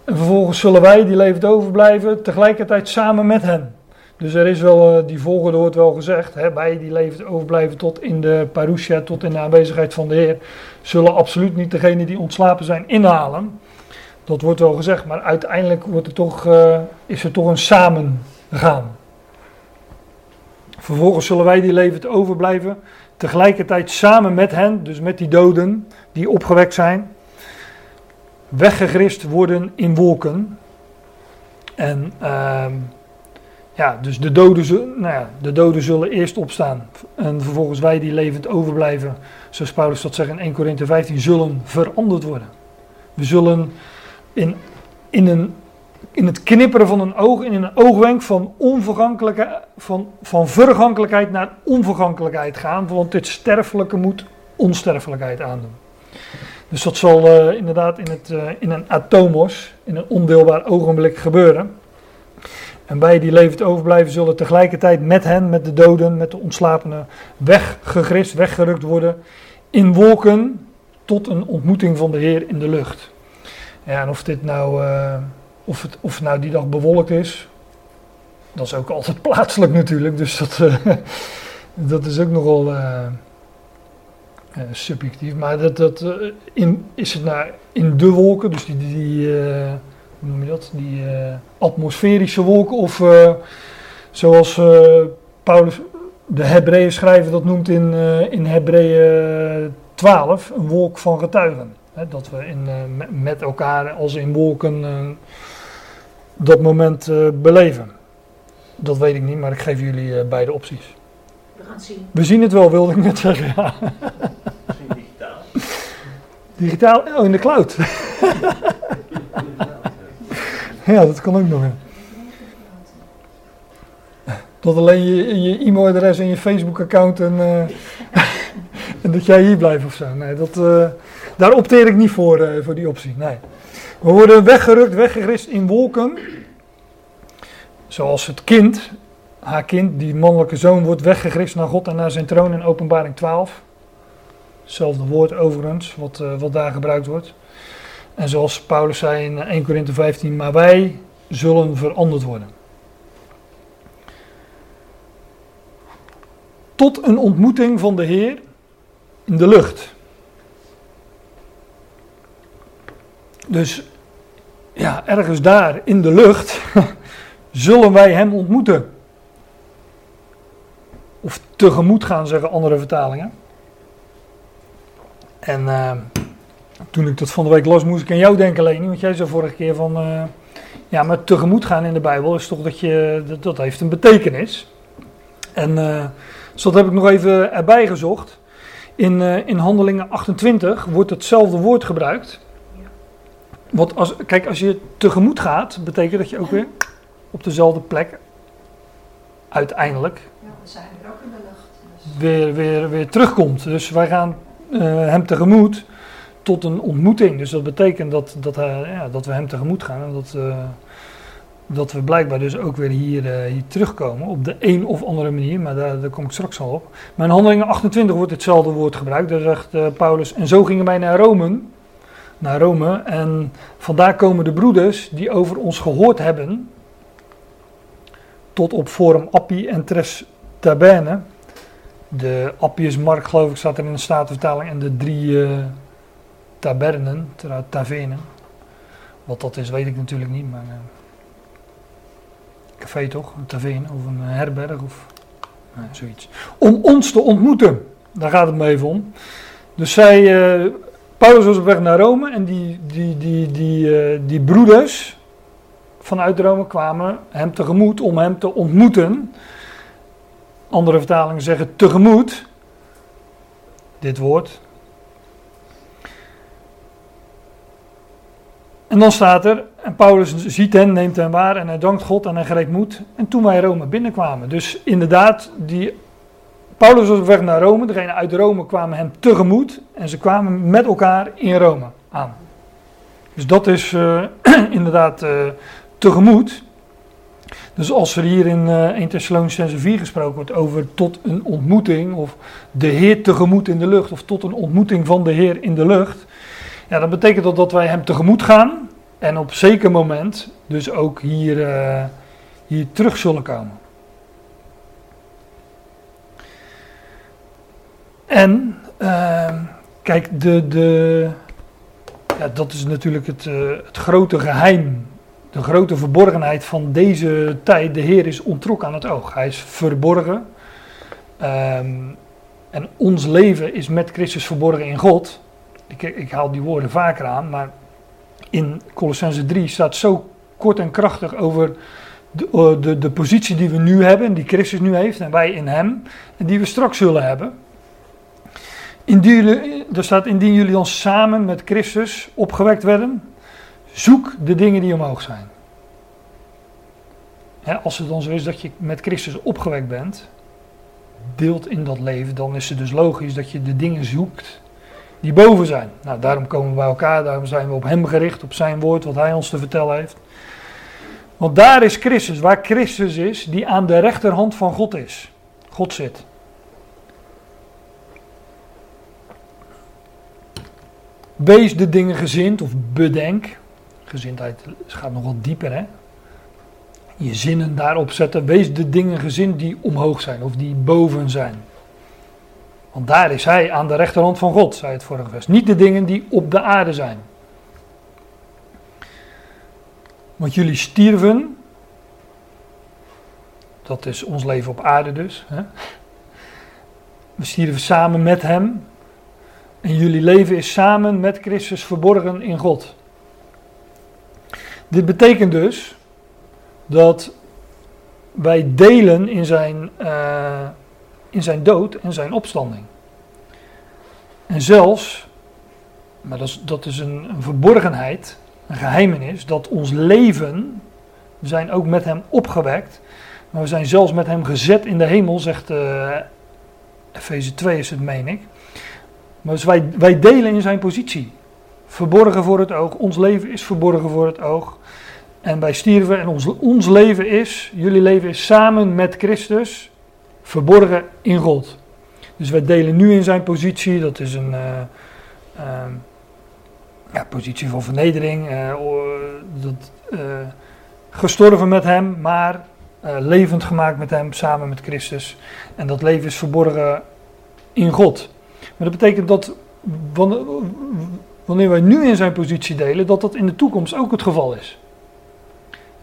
En vervolgens zullen wij, die levend overblijven, tegelijkertijd samen met hen. Dus er is wel, uh, die volgende wordt wel gezegd, hè, wij die levend overblijven tot in de parousia, tot in de aanwezigheid van de Heer, zullen absoluut niet degene die ontslapen zijn inhalen. Dat wordt wel gezegd, maar uiteindelijk wordt er toch, uh, is er toch een samengaan. Vervolgens zullen wij die levend overblijven, tegelijkertijd samen met hen, dus met die doden die opgewekt zijn, weggegrist worden in wolken. En uh, ja, dus de doden, zullen, nou ja, de doden zullen eerst opstaan. En vervolgens wij die levend overblijven, zoals Paulus dat zegt in 1 Korinthe 15, zullen veranderd worden. We zullen in, in, een, in het knipperen van een oog, in een oogwenk van, onvergankelijke, van, van vergankelijkheid naar onvergankelijkheid gaan. Want dit sterfelijke moet onsterfelijkheid aandoen. Dus dat zal uh, inderdaad in, het, uh, in een atomos, in een ondeelbaar ogenblik gebeuren. En wij die levend overblijven zullen tegelijkertijd met hen, met de doden, met de ontslapenen, weggegrist, weggerukt worden in wolken tot een ontmoeting van de Heer in de lucht. Ja, en of dit nou, uh, of het, of nou die dag bewolkt is, dat is ook altijd plaatselijk natuurlijk, dus dat, dat is ook nogal uh, subjectief. Maar dat, dat, in, is het nou in de wolken, dus die, die hoe noem je dat? Die atmosferische wolken, of zoals Paulus, de Hebreeën schrijver dat noemt in, in Hebreeën 12, een wolk van getuigen. dat we in, met elkaar als in wolken dat moment beleven. Dat weet ik niet, maar ik geef jullie beide opties. We gaan het zien. We zien het wel, wilde ik net zeggen. Ja. Misschien digitaal. Digitaal? Oh, in de cloud. ja, dat kan ook nog. Dat alleen je, e-mailadres en je Facebook-account en, uh, en dat jij hier blijft of zo. Nee, dat, uh, daar opteer ik niet voor, uh, voor die optie. Nee. We worden weggerukt, weggerist in wolken. Zoals het kind haar kind, die mannelijke zoon, wordt weggegrist naar God en naar zijn troon in openbaring 12. Hetzelfde woord overigens, wat, wat daar gebruikt wordt. En zoals Paulus zei in 1 Korinthe 15, maar wij zullen veranderd worden. Tot een ontmoeting van de Heer in de lucht. Dus ja, ergens daar in de lucht zullen wij hem ontmoeten. Of tegemoet gaan, zeggen andere vertalingen. En uh, toen ik dat van de week las, moest ik aan jou denken, Leni. Want jij zei vorige keer van... Uh, ja, maar tegemoet gaan in de Bijbel is toch dat je... Dat, dat heeft een betekenis. En uh, dus dat heb ik nog even erbij gezocht. In, in Handelingen 28 wordt hetzelfde woord gebruikt. Want als, kijk, als je tegemoet gaat, betekent dat je ook weer op dezelfde plek uiteindelijk we zijn er ook in de lucht. Dus. Weer, weer, weer terugkomt. Dus wij gaan uh, hem tegemoet tot een ontmoeting. Dus dat betekent dat, dat, uh, ja, dat we hem tegemoet gaan. En dat, uh, dat we blijkbaar dus ook weer hier, hier terugkomen. Op de een of andere manier. Maar daar, daar kom ik straks al op. Maar in handelingen 28 wordt hetzelfde woord gebruikt. Daar zegt Paulus. En zo gingen wij naar Rome. Naar Rome. En vandaar komen de broeders die over ons gehoord hebben. Tot op Forum Appi en Tres Taberne. De Appiusmarkt, geloof ik, staat er in de Statenvertaling. En de drie tabernen, tavernen. Wat dat is, weet ik natuurlijk niet. Maar uh, café toch? Een taverne of een herberg of uh, zoiets. Om ons te ontmoeten. Daar gaat het me even om. Dus zij, Paulus was op weg naar Rome. En die, die, die, die, die broeders vanuit Rome kwamen hem tegemoet om hem te ontmoeten. Andere vertalingen zeggen tegemoet. Dit woord. En dan staat er, en Paulus ziet hen, neemt hen waar en hij dankt God en hij greep moed. En toen wij Rome binnenkwamen. Dus inderdaad, die, Paulus was op weg naar Rome. Degene uit Rome kwamen hem tegemoet. En ze kwamen met elkaar in Rome aan. Dus dat is uh, inderdaad uh, tegemoet. Dus als er hier in uh, 1 Thessalonians 4 gesproken wordt over tot een ontmoeting, of de Heer tegemoet in de lucht, of tot een ontmoeting van de Heer in de lucht, ja, dan betekent dat dat wij Hem tegemoet gaan en op zeker moment dus ook hier, uh, hier terug zullen komen. En uh, kijk, de, de, ja, dat is natuurlijk het, uh, het grote geheim de grote verborgenheid van deze tijd. De Heer is ontrokken aan het oog. Hij is verborgen. Um, en ons leven is met Christus verborgen in God. Ik, ik haal die woorden vaker aan, maar in Colossense 3 staat zo kort en krachtig over de, eh, de, positie die we nu hebben, die Christus nu heeft en wij in Hem, en die we straks zullen hebben. Indien, er staat, indien jullie dan samen met Christus opgewekt werden, Zoek de dingen die omhoog zijn. als het dan zo is dat je met Christus opgewekt bent, deelt in dat leven, dan is het dus logisch dat je de dingen zoekt die boven zijn. Nou, daarom komen we bij elkaar, daarom zijn we op Hem gericht, op Zijn woord, wat Hij ons te vertellen heeft. Want daar is Christus, waar Christus is, die aan de rechterhand van God is. God zit. Wees de dingen gezind of bedenk gezindheid gaat nog wat dieper, hè? Je zinnen daarop zetten. Wees de dingen gezind die omhoog zijn of die boven zijn. Want daar is hij aan de rechterhand van God, zei het vorige vers. Niet de dingen die op de aarde zijn. Want jullie stierven. Dat is ons leven op aarde dus. Hè? We stierven samen met hem. En jullie leven is samen met Christus verborgen in God. Dit betekent dus dat wij delen in zijn, uh, in zijn dood en zijn opstanding. En zelfs, maar dat is, een, een verborgenheid, een geheimenis, dat ons leven, we zijn ook met hem opgewekt, maar we zijn zelfs met hem gezet in de hemel, zegt uh, Efeze 2 is het, meen ik. Maar dus wij, wij delen in zijn positie. Verborgen voor het oog, ons leven is verborgen voor het oog. En wij stierven en ons, ons leven is, jullie leven is samen met Christus verborgen in God. Dus wij delen nu in zijn positie, dat is een uh, uh, ja, positie van vernedering, uh, dat, gestorven met hem, maar levend gemaakt met hem, samen met Christus. En dat leven is verborgen in God. Maar dat betekent dat wanneer wij nu in zijn positie delen, dat dat in de toekomst ook het geval is.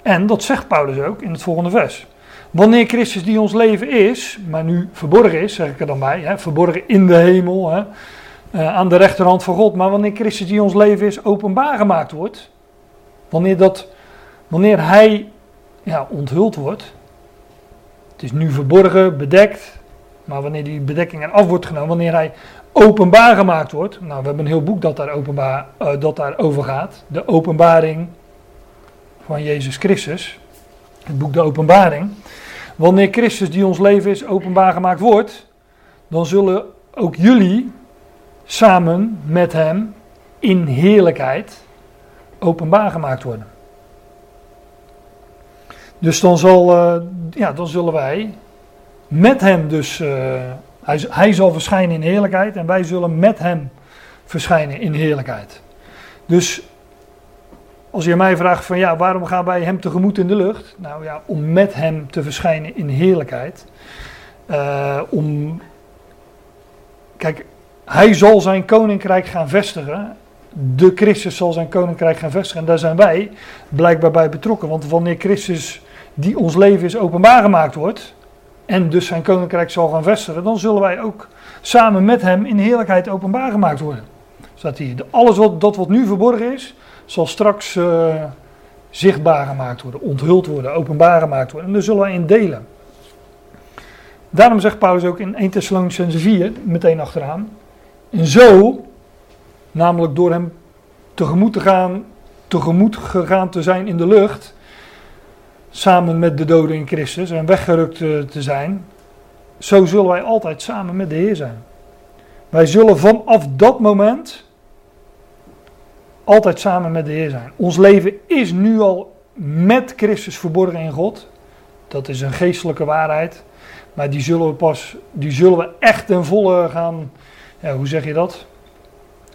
En dat zegt Paulus ook in het volgende vers. Wanneer Christus die ons leven is, maar nu verborgen is, zeg ik er dan bij, hè, verborgen in de hemel, hè, uh, aan de rechterhand van God, maar wanneer Christus die ons leven is openbaar gemaakt wordt, wanneer, dat, wanneer Hij ja, onthuld wordt, het is nu verborgen, bedekt, maar wanneer die bedekking eraf wordt genomen, wanneer Hij openbaar gemaakt wordt, nou we hebben een heel boek dat daar, openbaar, uh, dat daar over gaat, de openbaring van Jezus Christus, het boek de Openbaring. Wanneer Christus die ons leven is openbaar gemaakt wordt, dan zullen ook jullie samen met Hem in heerlijkheid openbaar gemaakt worden. Dus dan, zal, uh, ja, dan zullen wij met Hem dus, uh, hij, hij zal verschijnen in heerlijkheid en wij zullen met Hem verschijnen in heerlijkheid. Dus als je mij vraagt van ja, waarom gaan wij hem tegemoet in de lucht? Nou ja, om met hem te verschijnen in heerlijkheid. Uh, om, kijk, hij zal zijn koninkrijk gaan vestigen. De Christus zal zijn koninkrijk gaan vestigen. En daar zijn wij blijkbaar bij betrokken. Want wanneer Christus, die ons leven is, openbaar gemaakt wordt. En dus zijn koninkrijk zal gaan vestigen. Dan zullen wij ook samen met hem in heerlijkheid openbaar gemaakt worden. Staat hier. Alles wat, dat wat nu verborgen is, zal straks uh, zichtbaar gemaakt worden, onthuld worden, openbaar gemaakt worden. En daar zullen wij in delen. Daarom zegt Paulus ook in 1 Thessalonians 4, meteen achteraan. En zo, namelijk door hem tegemoet te gaan, tegemoet gegaan te zijn in de lucht, samen met de doden in Christus en weggerukt eh, te zijn, zo zullen wij altijd samen met de Heer zijn. Wij zullen vanaf dat moment altijd samen met de Heer zijn. Ons leven is nu al met Christus verborgen in God. Dat is een geestelijke waarheid. Maar die zullen we pas, die zullen we echt en volle gaan, ja, hoe zeg je dat?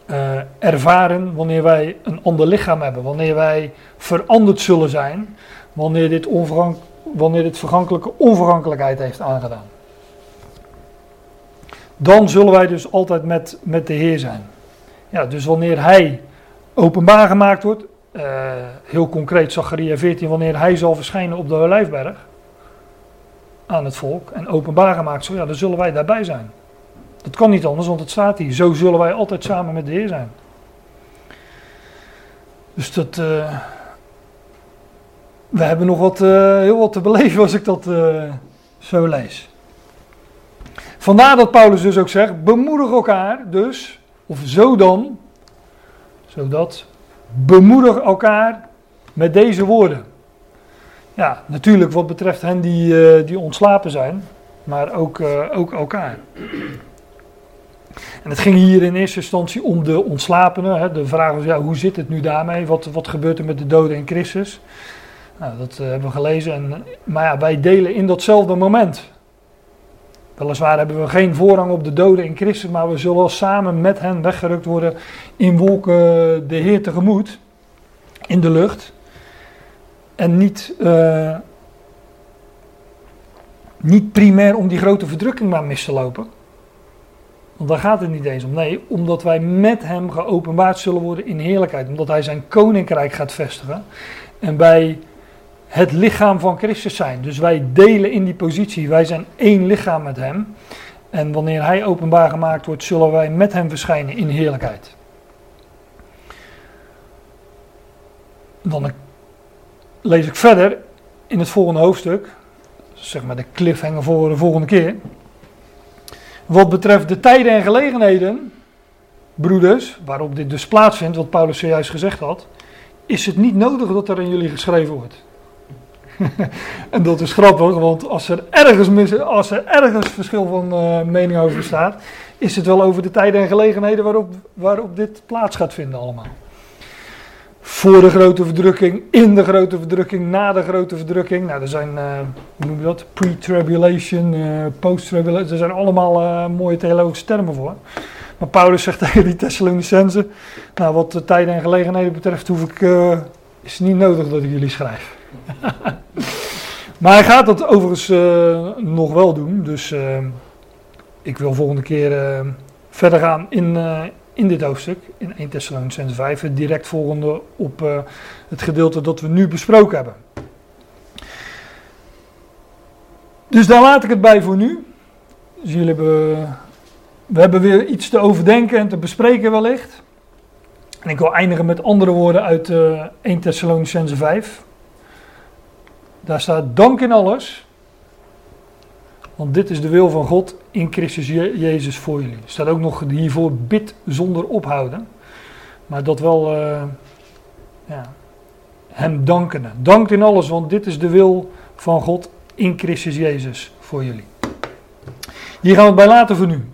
Uh, ervaren wanneer wij een ander lichaam hebben. Wanneer wij veranderd zullen zijn. Wanneer dit, onvergank, wanneer dit vergankelijke onvergankelijkheid heeft aangedaan. Dan zullen wij dus altijd met, met de Heer zijn. Ja, dus wanneer Hij openbaar gemaakt wordt. Uh, heel concreet, Zacharia 14, wanneer hij zal verschijnen op de Olijfberg aan het volk en openbaar gemaakt, zo ja, dan zullen wij daarbij zijn. Dat kan niet anders, want het staat hier. Zo zullen wij altijd samen met de Heer zijn. Dus dat. Uh, we hebben nog wat, uh, heel wat te beleven als ik dat zo lees. Vandaar dat Paulus dus ook zegt: bemoedig elkaar dus, of zo dan, zodat bemoedig elkaar met deze woorden. Ja, natuurlijk wat betreft hen die, uh, die ontslapen zijn, maar ook, uh, ook elkaar. En het ging hier in eerste instantie om de ontslapenen. Hè. De vraag was, ja, hoe zit het nu daarmee? Wat, wat gebeurt er met de doden in Christus? Nou, dat uh, hebben we gelezen. En, maar ja, wij delen in datzelfde moment. Weliswaar hebben we geen voorrang op de doden in Christus, maar we zullen samen met hen weggerukt worden in wolken de Heer tegemoet, in de lucht. En niet, uh, niet primair om die grote verdrukking maar mis te lopen. Want daar gaat het niet eens om. Nee, omdat wij met hem geopenbaard zullen worden in heerlijkheid. Omdat hij zijn koninkrijk gaat vestigen. En wij het lichaam van Christus zijn. Dus wij delen in die positie. Wij zijn één lichaam met hem. En wanneer hij openbaar gemaakt wordt, zullen wij met hem verschijnen in heerlijkheid. Dan lees ik verder in het volgende hoofdstuk. Zeg maar de cliffhanger voor de volgende keer. Wat betreft de tijden en gelegenheden, broeders, waarop dit dus plaatsvindt, wat Paulus zojuist gezegd had, is het niet nodig dat er aan jullie geschreven wordt. en dat is grappig, want als er ergens, mis, als er ergens verschil van uh, mening over bestaat, is het wel over de tijden en gelegenheden waarop, waarop dit plaats gaat vinden allemaal. Voor de grote verdrukking, in de grote verdrukking, na de grote verdrukking. Nou, er zijn, uh, hoe noem je dat? Pre-tribulation, uh, post-tribulation. Er zijn allemaal mooie theologische termen voor. Maar Paulus zegt tegen die Thessalonicenzen, nou wat de tijden en gelegenheden betreft, hoef ik, is het niet nodig dat ik jullie schrijf. maar hij gaat dat overigens uh, nog wel doen. Dus uh, ik wil volgende keer uh, verder gaan in, in dit hoofdstuk. In 1 Thessalonians 5. Het direct volgende op het gedeelte dat we nu besproken hebben. Dus daar laat ik het bij voor nu. Dus jullie hebben, we hebben weer iets te overdenken en te bespreken wellicht. En ik wil eindigen met andere woorden uit 1 Thessalonians 5. Daar staat dank in alles. Want dit is de wil van God in Christus Jezus voor jullie. Er staat ook nog hiervoor bid zonder ophouden. Maar dat wel uh, ja, hem danken. Dank in alles, want dit is de wil van God in Christus Jezus voor jullie. Hier gaan we het bij laten voor nu.